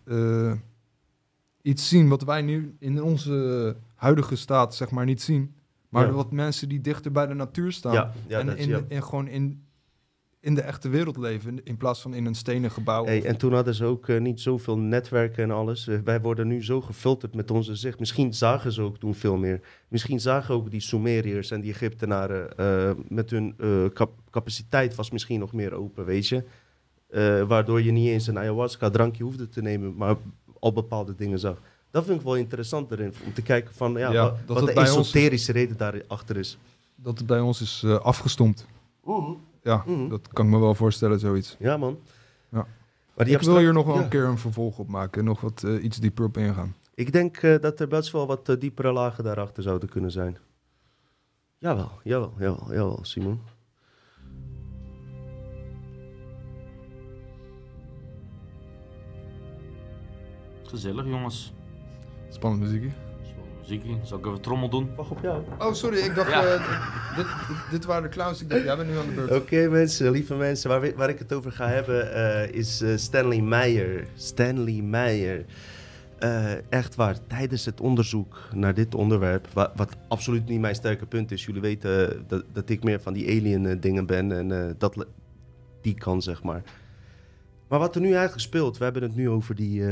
eh, iets zien wat wij nu in onze huidige staat zeg maar niet zien. Maar Ja. wat mensen die dichter bij de natuur staan. Ja, ja, en is- in, in, gewoon in, in de echte wereld leven. in- plaats van in een stenen gebouw. Hey, en toen hadden ze ook eh, niet zoveel netwerken en alles. Eh, wij worden nu zo gefilterd met onze zicht. Misschien zagen ze ook toen veel meer. Misschien zagen ook die Sumeriërs en die Egyptenaren eh, met hun eh, cap- capaciteit was misschien nog meer open, weet je. Eh, waardoor je niet eens een ayahuasca drankje hoefde te nemen, maar al bepaalde dingen zag. Dat vind ik wel interessant erin, om te kijken van ja, Ja, wat, wat de ons- esoterische reden daarachter is. Dat het bij ons is afgestompt. Ja, Mhm. dat kan ik me wel voorstellen, zoiets. Ja man. Ja. Maar die ik wil hier nog wel ja. een keer een vervolg op maken. en Nog wat eh, iets dieper op ingaan. Ik denk eh, dat er best wel wat eh, diepere lagen daarachter zouden kunnen zijn. Jawel, jawel, jawel, jawel, Simon. Gezellig, jongens. Spannend muziekje. Muziekje. Zal ik even trommel doen? Wacht op jou. Oh, sorry. Ik dacht... Ja. eh, dit, dit waren de clowns. Ik dacht, jij bent nu aan de beurt. Oké mensen, lieve mensen, waar, waar ik het over ga hebben eh, is eh, Stanley Meyer. Stanley Meyer. Eh, echt waar, tijdens het onderzoek naar dit onderwerp, wa- wat absoluut niet mijn sterke punt is. Jullie weten dat, dat ik meer van die alien dingen ben en eh, dat die kan, zeg maar. Maar wat er nu eigenlijk speelt, we hebben het nu over die...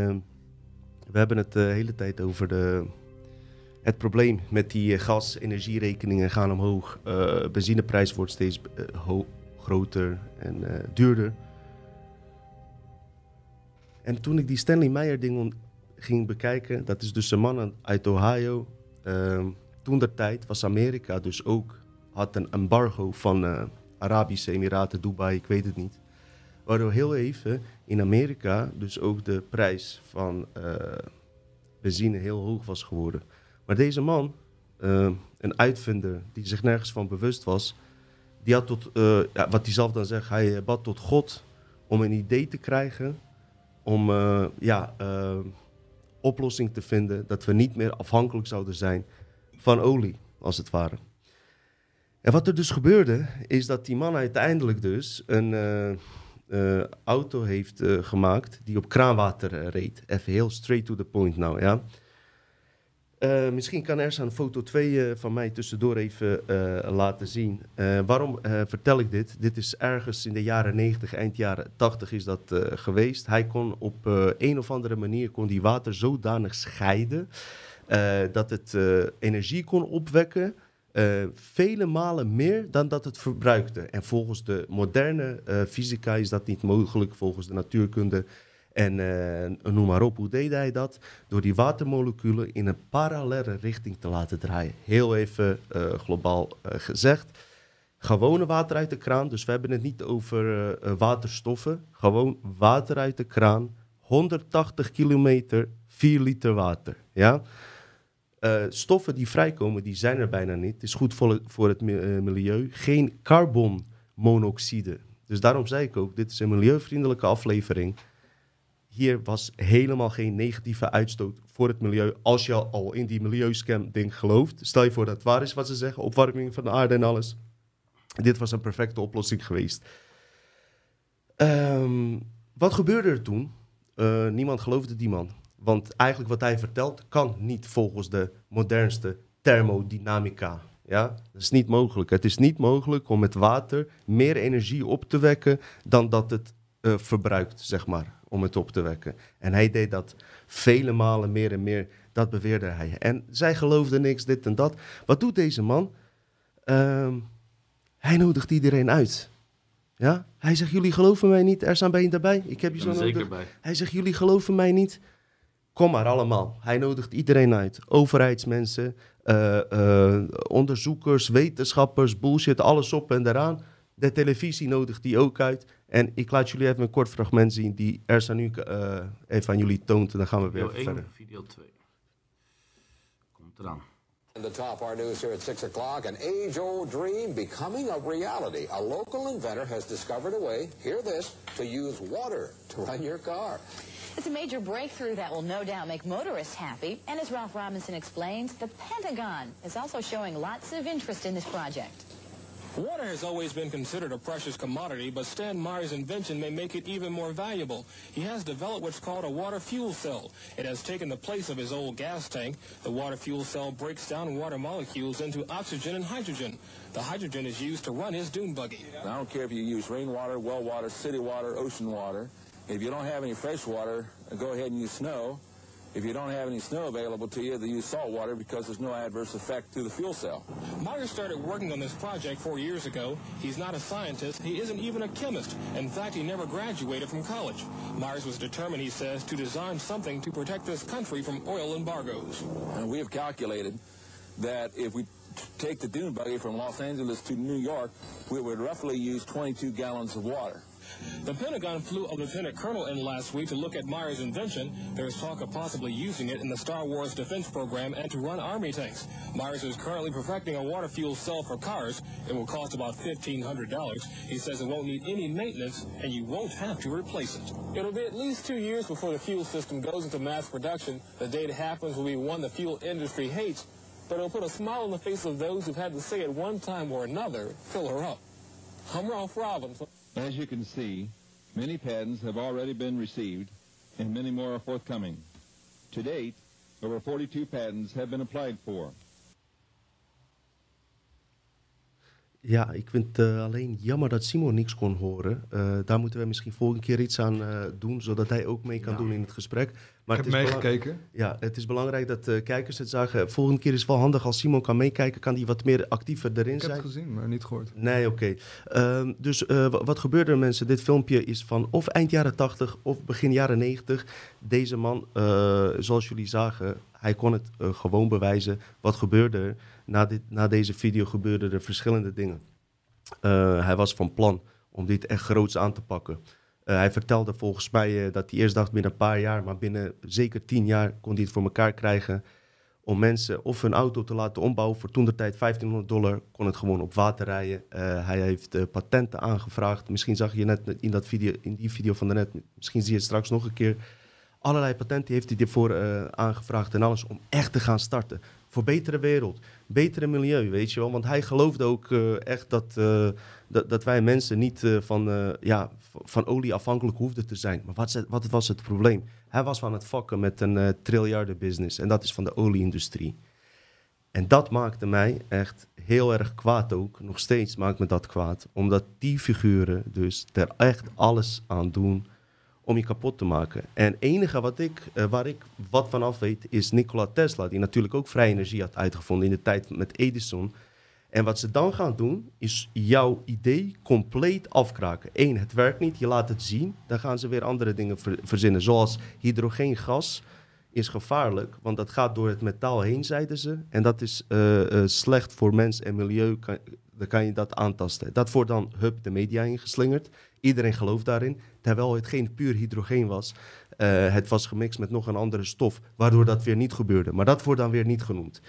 we hebben het de hele tijd over de, het probleem met die eh, gas, energierekeningen gaan omhoog. Eh benzineprijs wordt steeds eh, groter en duurder. En toen ik die Stanley Meyer ding ging bekijken, dat is dus een man uit Ohio. Ehm, toen der tijd was Amerika dus ook, had een embargo van Arabische Emiraten, Dubai, ik weet het niet. Waardoor heel even in Amerika dus ook de prijs van benzine heel hoog was geworden. Maar deze man, eh, een uitvinder die zich nergens van bewust was, die had tot, eh, ja, wat hij zelf dan zegt, hij bad tot God om een idee te krijgen, om eh, ja, oplossing te vinden dat we niet meer afhankelijk zouden zijn van olie, als het ware. En wat er dus gebeurde, is dat die man uiteindelijk dus een auto heeft gemaakt die op kraanwater reed. Even heel straight to the point nou, ja. Eh, misschien kan Ersa een foto 2 van mij tussendoor even eh, laten zien. Eh, waarom eh, vertel ik dit? Dit is ergens in de jaren 90, eind jaren 80 is dat eh, geweest. Hij kon op eh, een of andere manier kon die water zodanig scheiden eh, dat het eh, energie kon opwekken. eh, vele malen meer dan dat het verbruikte. En volgens de moderne eh, fysica is dat niet mogelijk, volgens de natuurkunde. En eh, noem maar op, hoe deed hij dat? Door die watermoleculen in een parallele richting te laten draaien. Heel even eh, globaal eh, gezegd. Gewone water uit de kraan, dus we hebben het niet over waterstoffen. Gewoon water uit de kraan, 180 kilometer, 4 liter water. Ja? Stoffen die vrijkomen, die zijn er bijna niet. Het is goed voor het, voor het mi- milieu. Geen carbonmonoxide. Dus daarom zei ik ook, dit is een milieuvriendelijke aflevering. Hier was helemaal geen negatieve uitstoot voor het milieu. Als je al in die milieuscam ding gelooft. Stel je voor dat het waar is wat ze zeggen. Opwarming van de aarde en alles. Dit was een perfecte oplossing geweest. Ehm, wat gebeurde er toen? Eh, niemand geloofde die man. Want eigenlijk wat hij vertelt kan niet volgens de modernste thermodynamica. Ja, dat is niet mogelijk. Het is niet mogelijk om met water meer energie op te wekken dan dat het eh, verbruikt, zeg maar, om het op te wekken. En hij deed dat vele malen meer en meer. Dat beweerde hij. En zij geloofden niks, dit en dat. Wat doet deze man? Ehm, hij nodigt iedereen uit. Ja? Hij zegt, jullie geloven mij niet. Er staan bij je daarbij. Ik heb je zo er nodig. zeker bij. Hij zegt, jullie geloven mij niet. Kom maar allemaal. Hij nodigt iedereen uit. Overheidsmensen, eh, eh, onderzoekers, wetenschappers, bullshit, alles op en eraan. De televisie nodigt die ook uit. En ik laat jullie even een kort fragment zien die Ersa nu eh, even aan jullie toont. En dan gaan we weer Video verder. 1, video 2. Komt eraan. The top our news here at 6 o'clock, an age-old dream becoming a reality. A local inventor has discovered a way, hear this, to use water to run your car. It's a major breakthrough that will no doubt make motorists happy. And as Ralph Robinson explains, the Pentagon is also showing lots of interest in this project. Water has always been considered a precious commodity, but Stan Meyer's invention may make it even more valuable. He has developed what's called a water fuel cell. It has taken the place of his old gas tank. The water fuel cell breaks down water molecules into oxygen and hydrogen. The hydrogen is used to run his dune buggy. I don't care if you use rainwater, well water, city water, ocean water. If you don't have any fresh water, go ahead and use snow. If you don't have any snow available to you, then use salt water because there's no adverse effect to the fuel cell. Meyer started working on this project four years ago. He's not a scientist. He isn't even a chemist. In fact, he never graduated from college. Myers was determined, he says, to design something to protect this country from oil embargoes. And we have calculated that if we take the dune buggy from Los Angeles to New York, we would roughly use 22 gallons of water. The Pentagon flew a lieutenant colonel in last week to look at Myers' invention. There's talk of possibly using it in the Star Wars defense program and to run army tanks. Myers is currently perfecting a water fuel cell for cars. It will cost about $1,500. He says it won't need any maintenance and you won't have to replace it. It'll be at least two years before the fuel system goes into mass production. The day it happens will be one the fuel industry hates, but it'll put a smile on the face of those who've had to say at one time or another, fill her up. I'm Ralph Robbins. As you can see, many patents have already been received and many more are forthcoming. To date, over 42 patents have been applied for. Ja, ik vind het eh, alleen jammer dat Simon niks kon horen. Eh, daar moeten we misschien volgende keer iets aan eh, doen, zodat hij ook mee kan Ja. doen in het gesprek. Maar ik het heb meegekeken. Ja, het is belangrijk dat kijkers het zagen. Volgende keer is het wel handig als Simon kan meekijken, kan hij wat meer actiever erin Ik heb zijn. het gezien, maar niet gehoord. Nee, oké. Ehm, dus wa- wat gebeurde er mensen? Dit filmpje is van of eind jaren 80 of begin jaren 90. Deze man, zoals jullie zagen, hij kon het gewoon bewijzen. Wat gebeurde er? Na, na deze video gebeurden er verschillende dingen. Eh, hij was van plan om dit echt groots aan te pakken. Eh, hij vertelde volgens mij eh, dat hij eerst dacht binnen een paar jaar, maar binnen zeker tien jaar kon hij het voor elkaar krijgen om mensen of hun auto te laten ombouwen voor toen de tijd 1500 dollar, kon het gewoon op water rijden. Hij heeft patenten aangevraagd. Misschien zag je net in, dat video, in die video van daarnet, misschien zie je het straks nog een keer. Allerlei patenten heeft hij ervoor aangevraagd en alles om echt te gaan starten. Voor betere wereld, betere milieu, weet je wel. Want hij geloofde ook eh, echt dat, eh, dat, dat wij mensen niet eh, van, ja, van olie afhankelijk hoefden te zijn. Maar wat, wat was het probleem? Hij was van het vakken met een triljarden business en dat is van de olieindustrie. En dat maakte mij echt heel erg kwaad ook. Nog steeds maakt me dat kwaad. Omdat die figuren dus er echt alles aan doen om je kapot te maken. En enige wat ik, eh, waar ik wat van af weet is Nikola Tesla. Die natuurlijk ook vrije energie had uitgevonden in de tijd met Edison. En wat ze dan gaan doen, is jouw idee compleet afkraken. Eén, het werkt niet, je laat het zien. Dan gaan ze weer andere dingen ver- verzinnen. Zoals hydrogeengas is gevaarlijk, want dat gaat door het metaal heen, zeiden ze. En dat is eh, eh, slecht voor mens en milieu, dan kan je dat aantasten. Dat wordt dan, hup, de media ingeslingerd. Iedereen gelooft daarin, terwijl het geen puur hydrogeen was. Eh, het was gemixt met nog een andere stof, waardoor dat weer niet gebeurde. Maar dat wordt dan weer niet genoemd.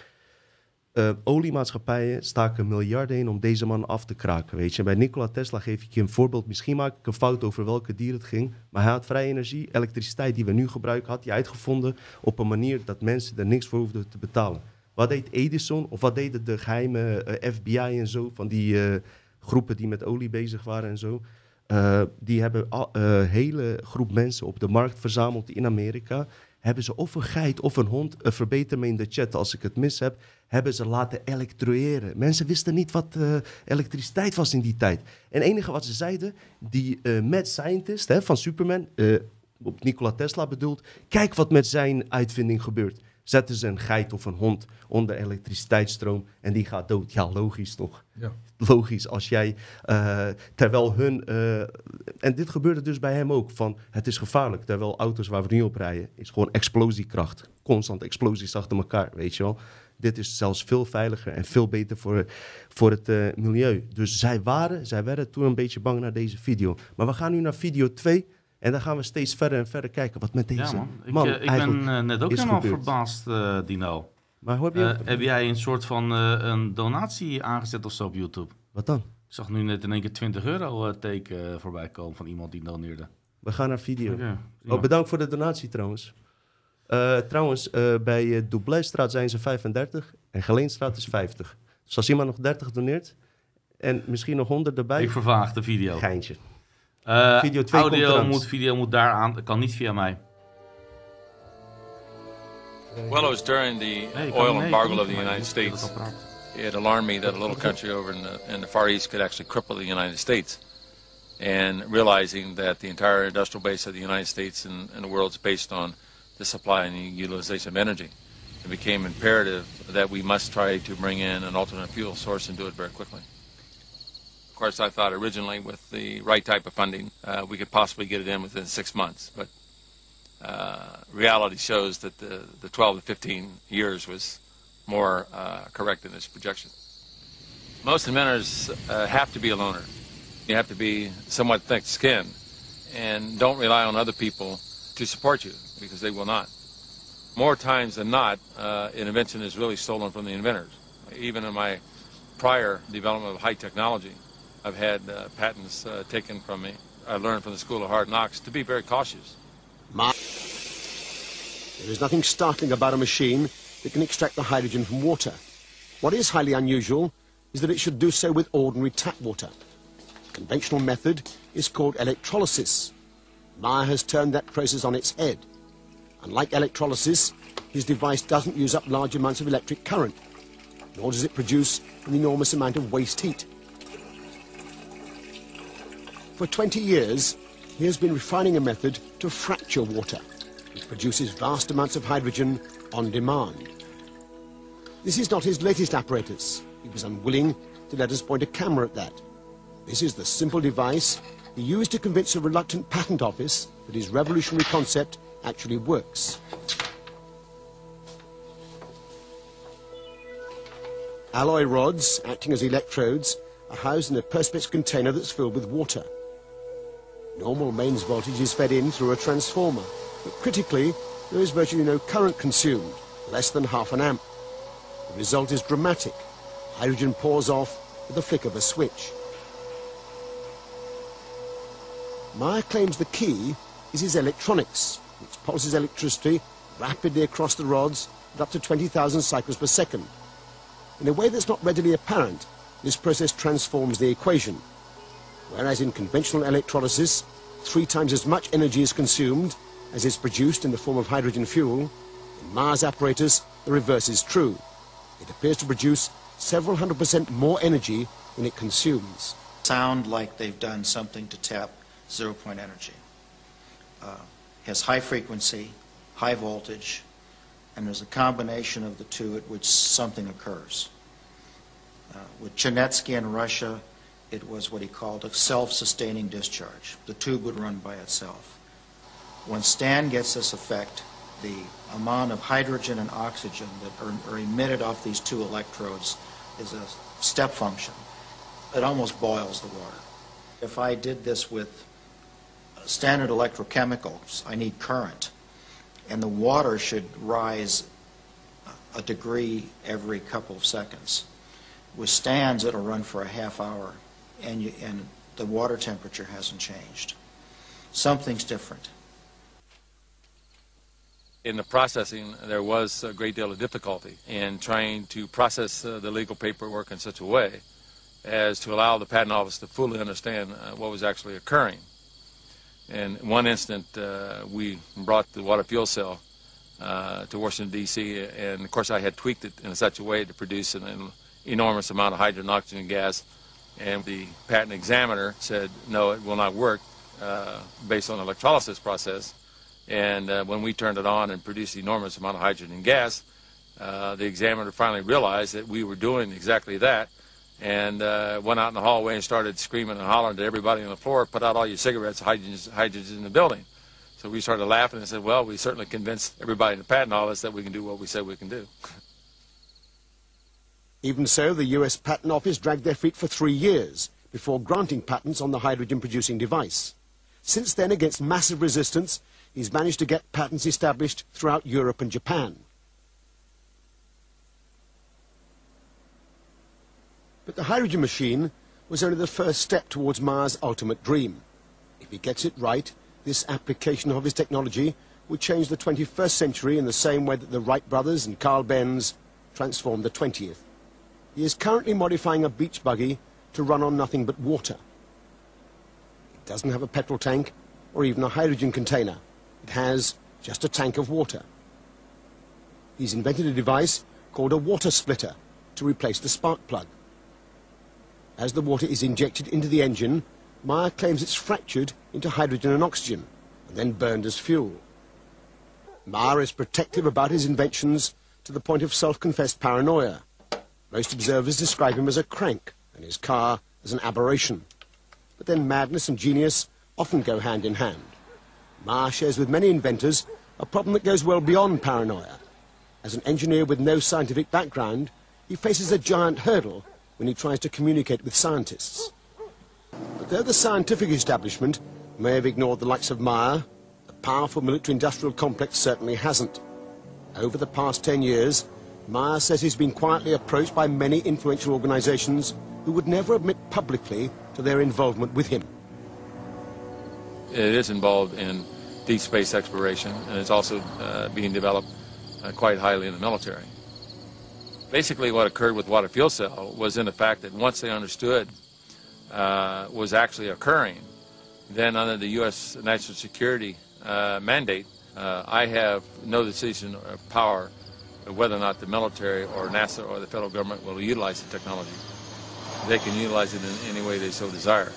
Eh, oliemaatschappijen staken miljarden in om deze man af te kraken. Weet je. Bij Nikola Tesla geef ik je een voorbeeld. Misschien maak ik een fout over welke dier het ging. Maar hij had vrije energie, elektriciteit die we nu gebruiken, had hij uitgevonden op een manier dat mensen er niks voor hoefden te betalen. Wat deed Edison of wat deden de geheime eh, FBI en zo, van die eh, groepen die met olie bezig waren en zo? Eh, die hebben een hele groep mensen op de markt verzameld in Amerika. Hebben ze of een geit of een hond, eh, verbeter me in de chat als ik het mis heb, hebben ze laten elektroëren. Mensen wisten niet wat elektriciteit was in die tijd. En het enige wat ze zeiden, die eh mad scientist hè, van Superman, op Nikola Tesla bedoeld, kijk wat met zijn uitvinding gebeurt. Zetten ze een geit of een hond onder elektriciteitsstroom en die gaat dood. Ja, logisch toch? Ja. Logisch, als jij, eh, terwijl hun, eh, en dit gebeurde dus bij hem ook, van het is gevaarlijk, terwijl auto's waar we nu op rijden, is gewoon explosiekracht. Constant explosies achter elkaar, weet je wel. Dit is zelfs veel veiliger en veel beter voor, voor het eh, milieu. Dus zij waren, zij werden toen een beetje bang naar deze video. Maar we gaan nu naar video 2 en dan gaan we steeds verder en verder kijken wat met deze Ja, man. Ik, man eh, ik ben eh, net ook helemaal gebeurd. verbaasd, eh, Dino. Maar hoe heb je... Heb jij een soort van een donatie aangezet of zo op YouTube? wat dan? Ik zag nu net in één keer 20 euro teken voorbij komen van iemand die doneerde. We gaan naar video. Oké, Oh, bedankt voor de donatie trouwens. Trouwens, bij uh, Doublestraat zijn ze 35 en Geleenstraat is 50. Dus als iemand nog 30 doneert en misschien nog 100 erbij, Ik vervaag de video. geintje. Eh, Video twee komt audio eraan. moet, video moet daar aan. kan niet via mij. Well, it was during the Nee, oil nee, embargo of the. United States. via dat apparaat. It alarmed me that a little country over in the, in the Far East could actually cripple the United States. And realizing that the entire industrial base of the United States and, and the world is based on the supply and the utilization of energy, it became imperative that we must try to bring in an alternate fuel source and do it very quickly. Of course, I thought originally with the right type of funding, uh, we could possibly get it in within six months. But uh, reality shows that the, the 12 to 15 years was more uh, correct in this projection. Most inventors uh, have to be a loner. You have to be somewhat thick-skinned and don't rely on other people to support you because they will not. More times than not, uh, an invention is really stolen from the inventors. Even in my prior development of high technology, I've had uh, patents uh, taken from me. I learned from the School of Hard Knocks to be very cautious. There is nothing startling about a machine that can extract the hydrogen from water. What is highly unusual is that it should do so with ordinary tap water. The conventional method is called electrolysis. Meyer has turned that process on its head. Unlike electrolysis, his device doesn't use up large amounts of electric current, nor does it produce an enormous amount of waste heat. For 20 years, he has been refining a method to fracture water, which produces vast amounts of hydrogen on demand. This is not his latest apparatus. He was unwilling to let us point a camera at that. This is the simple device he used to convince a reluctant patent office that his revolutionary concept actually works. Alloy rods, acting as electrodes, are housed in a perspex container that's filled with water. Normal mains voltage is fed in through a transformer, but critically, there is virtually no current consumed, less than half an amp. The result is dramatic. Hydrogen pours off with the flick of a switch. Meyer claims the key is his electronics, which pulses electricity rapidly across the rods at up to 20,000 cycles per second. In a way that's not readily apparent, this process transforms the equation. Whereas in conventional electrolysis, three times as much energy is consumed as is produced in the form of hydrogen fuel, in Mars apparatus, the reverse is true. It appears to produce several hundred percent more energy than it consumes. sound like they've done something to tap zero point energy. Uh, has high frequency, high voltage, and there's a combination of the two at which something occurs. Uh, with Chenetsky in Russia, it was what he called a self-sustaining discharge. The tube would run by itself. When Stan gets this effect, the amount of hydrogen and oxygen that are, are emitted off these two electrodes is a step function. It almost boils the water. If I did this with standard electrochemicals, I need current, and the water should rise a degree every couple of seconds. With stands, it'll run for a half hour, and, you, and the water temperature hasn't changed. Something's different. In the processing, there was a great deal of difficulty in trying to process uh, the legal paperwork in such a way as to allow the patent office to fully understand uh, what was actually occurring. In one instant, uh, we brought the water fuel cell uh, to Washington, D.C., and of course I had tweaked it in such a way to produce an, an enormous amount of hydrogen and oxygen gas, and the patent examiner said, no, it will not work uh, based on the electrolysis process. And uh, when we turned it on and produced enormous amount of hydrogen gas, uh, the examiner finally realized that we were doing exactly that and uh, went out in the hallway and started screaming and hollering to everybody on the floor, put out all your cigarettes, hydrogen's in the building. So we started laughing and said, well, we certainly convinced everybody in the patent office that we can do what we said we can do. Even so, the US Patent Office dragged their feet for three years before granting patents on the hydrogen-producing device. Since then, against massive resistance, he's managed to get patents established throughout Europe and Japan. But the hydrogen machine was only the first step towards Mars' ultimate dream. If he gets it right, this application of his technology would change the 21st century in the same way that the Wright brothers and Carl Benz transformed the 20th. He is currently modifying a beach buggy to run on nothing but water. It doesn't have a petrol tank or even a hydrogen container. It has just a tank of water. He's invented a device called a water splitter to replace the spark plug. As the water is injected into the engine, Meyer claims it's fractured into hydrogen and oxygen and then burned as fuel. Meyer is protective about his inventions to the point of self-confessed paranoia. Most observers describe him as a crank and his car as an aberration. But then madness and genius often go hand in hand. Meyer shares with many inventors a problem that goes well beyond paranoia. As an engineer with no scientific background, he faces a giant hurdle when he tries to communicate with scientists. But though the scientific establishment may have ignored the likes of Meyer, the powerful military-industrial complex certainly hasn't. Over the past 10 years, Meyer says he's been quietly approached by many influential organizations who would never admit publicly to their involvement with him. It is involved in deep space exploration, and it's also uh, being developed uh, quite highly in the military. Basically, what occurred with water fuel cell was in the fact that once they understood uh, was actually occurring, then under the U.S. national security uh, mandate, uh, I have no decision or power of whether or not the military or NASA or the federal government will utilize the technology. They can utilize it in any way they so desire.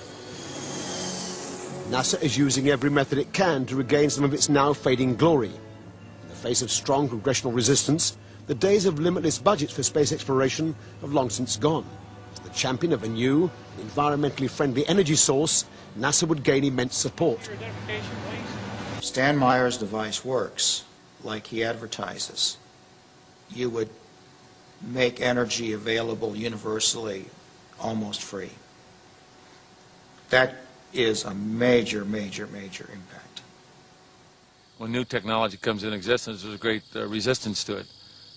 NASA is using every method it can to regain some of its now fading glory. In the face of strong congressional resistance, the days of limitless budgets for space exploration have long since gone. As the champion of a new, environmentally friendly energy source, NASA would gain immense support. Stan Meyer's device works like he advertises. You would make energy available universally almost free. That is a major, major, major impact. When new technology comes in existence, there's a great uh, resistance to it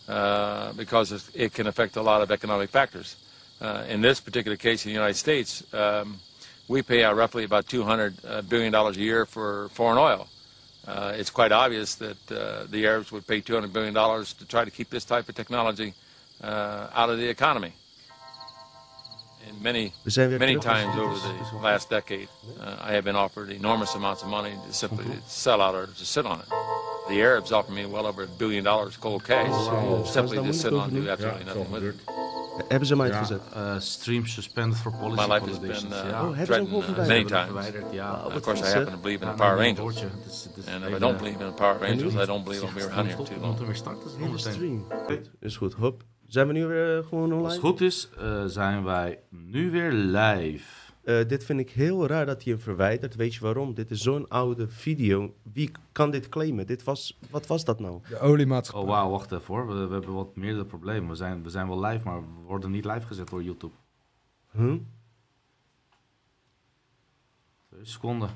uh, because it- can affect a lot of economic factors. Uh, in this particular case, in the United States, um, we pay out roughly about 200 uh, billion dollars a year for foreign oil. Uh, it's quite obvious that uh, the Arabs would pay 200 billion dollars to try to keep this type of technology uh, out of the economy. And many, We zijn weer many times over the last decade, uh, I have been offered enormous amounts of money to simply sell out or to sit on it. The Arabs offered me well over a billion dollars cold cash, Oh, simply daar to sit on and do absolutely nothing with it. Hebben ze hem Ja, uitgezet? eh, stream suspended for policy My life has been, uh, ja. Oh, hebben ze hem threatened gewoon uh, many verwijderd? times. Ja. Of course, I happen to believe in Ja, the Power Rangers. And if I don't believe in the Power Rangers, I don't believe I'll be Ja, around here too we long. moeten weer starten. Stream. Is goed, hop. Zijn we nu weer eh, gewoon online? Als het goed is, eh, zijn wij nu weer live. Eh, dit vind ik heel raar dat hij hem verwijdert. Weet je waarom? Dit is zo'n oude video. Wie kan dit claimen? Dit was, wat was dat nou? De oliemaatschappij. Oh wauw, wacht even hoor. We, we hebben wat meerdere problemen. We zijn, we zijn wel live, maar we worden niet live gezet door YouTube. Huh? Twee seconden.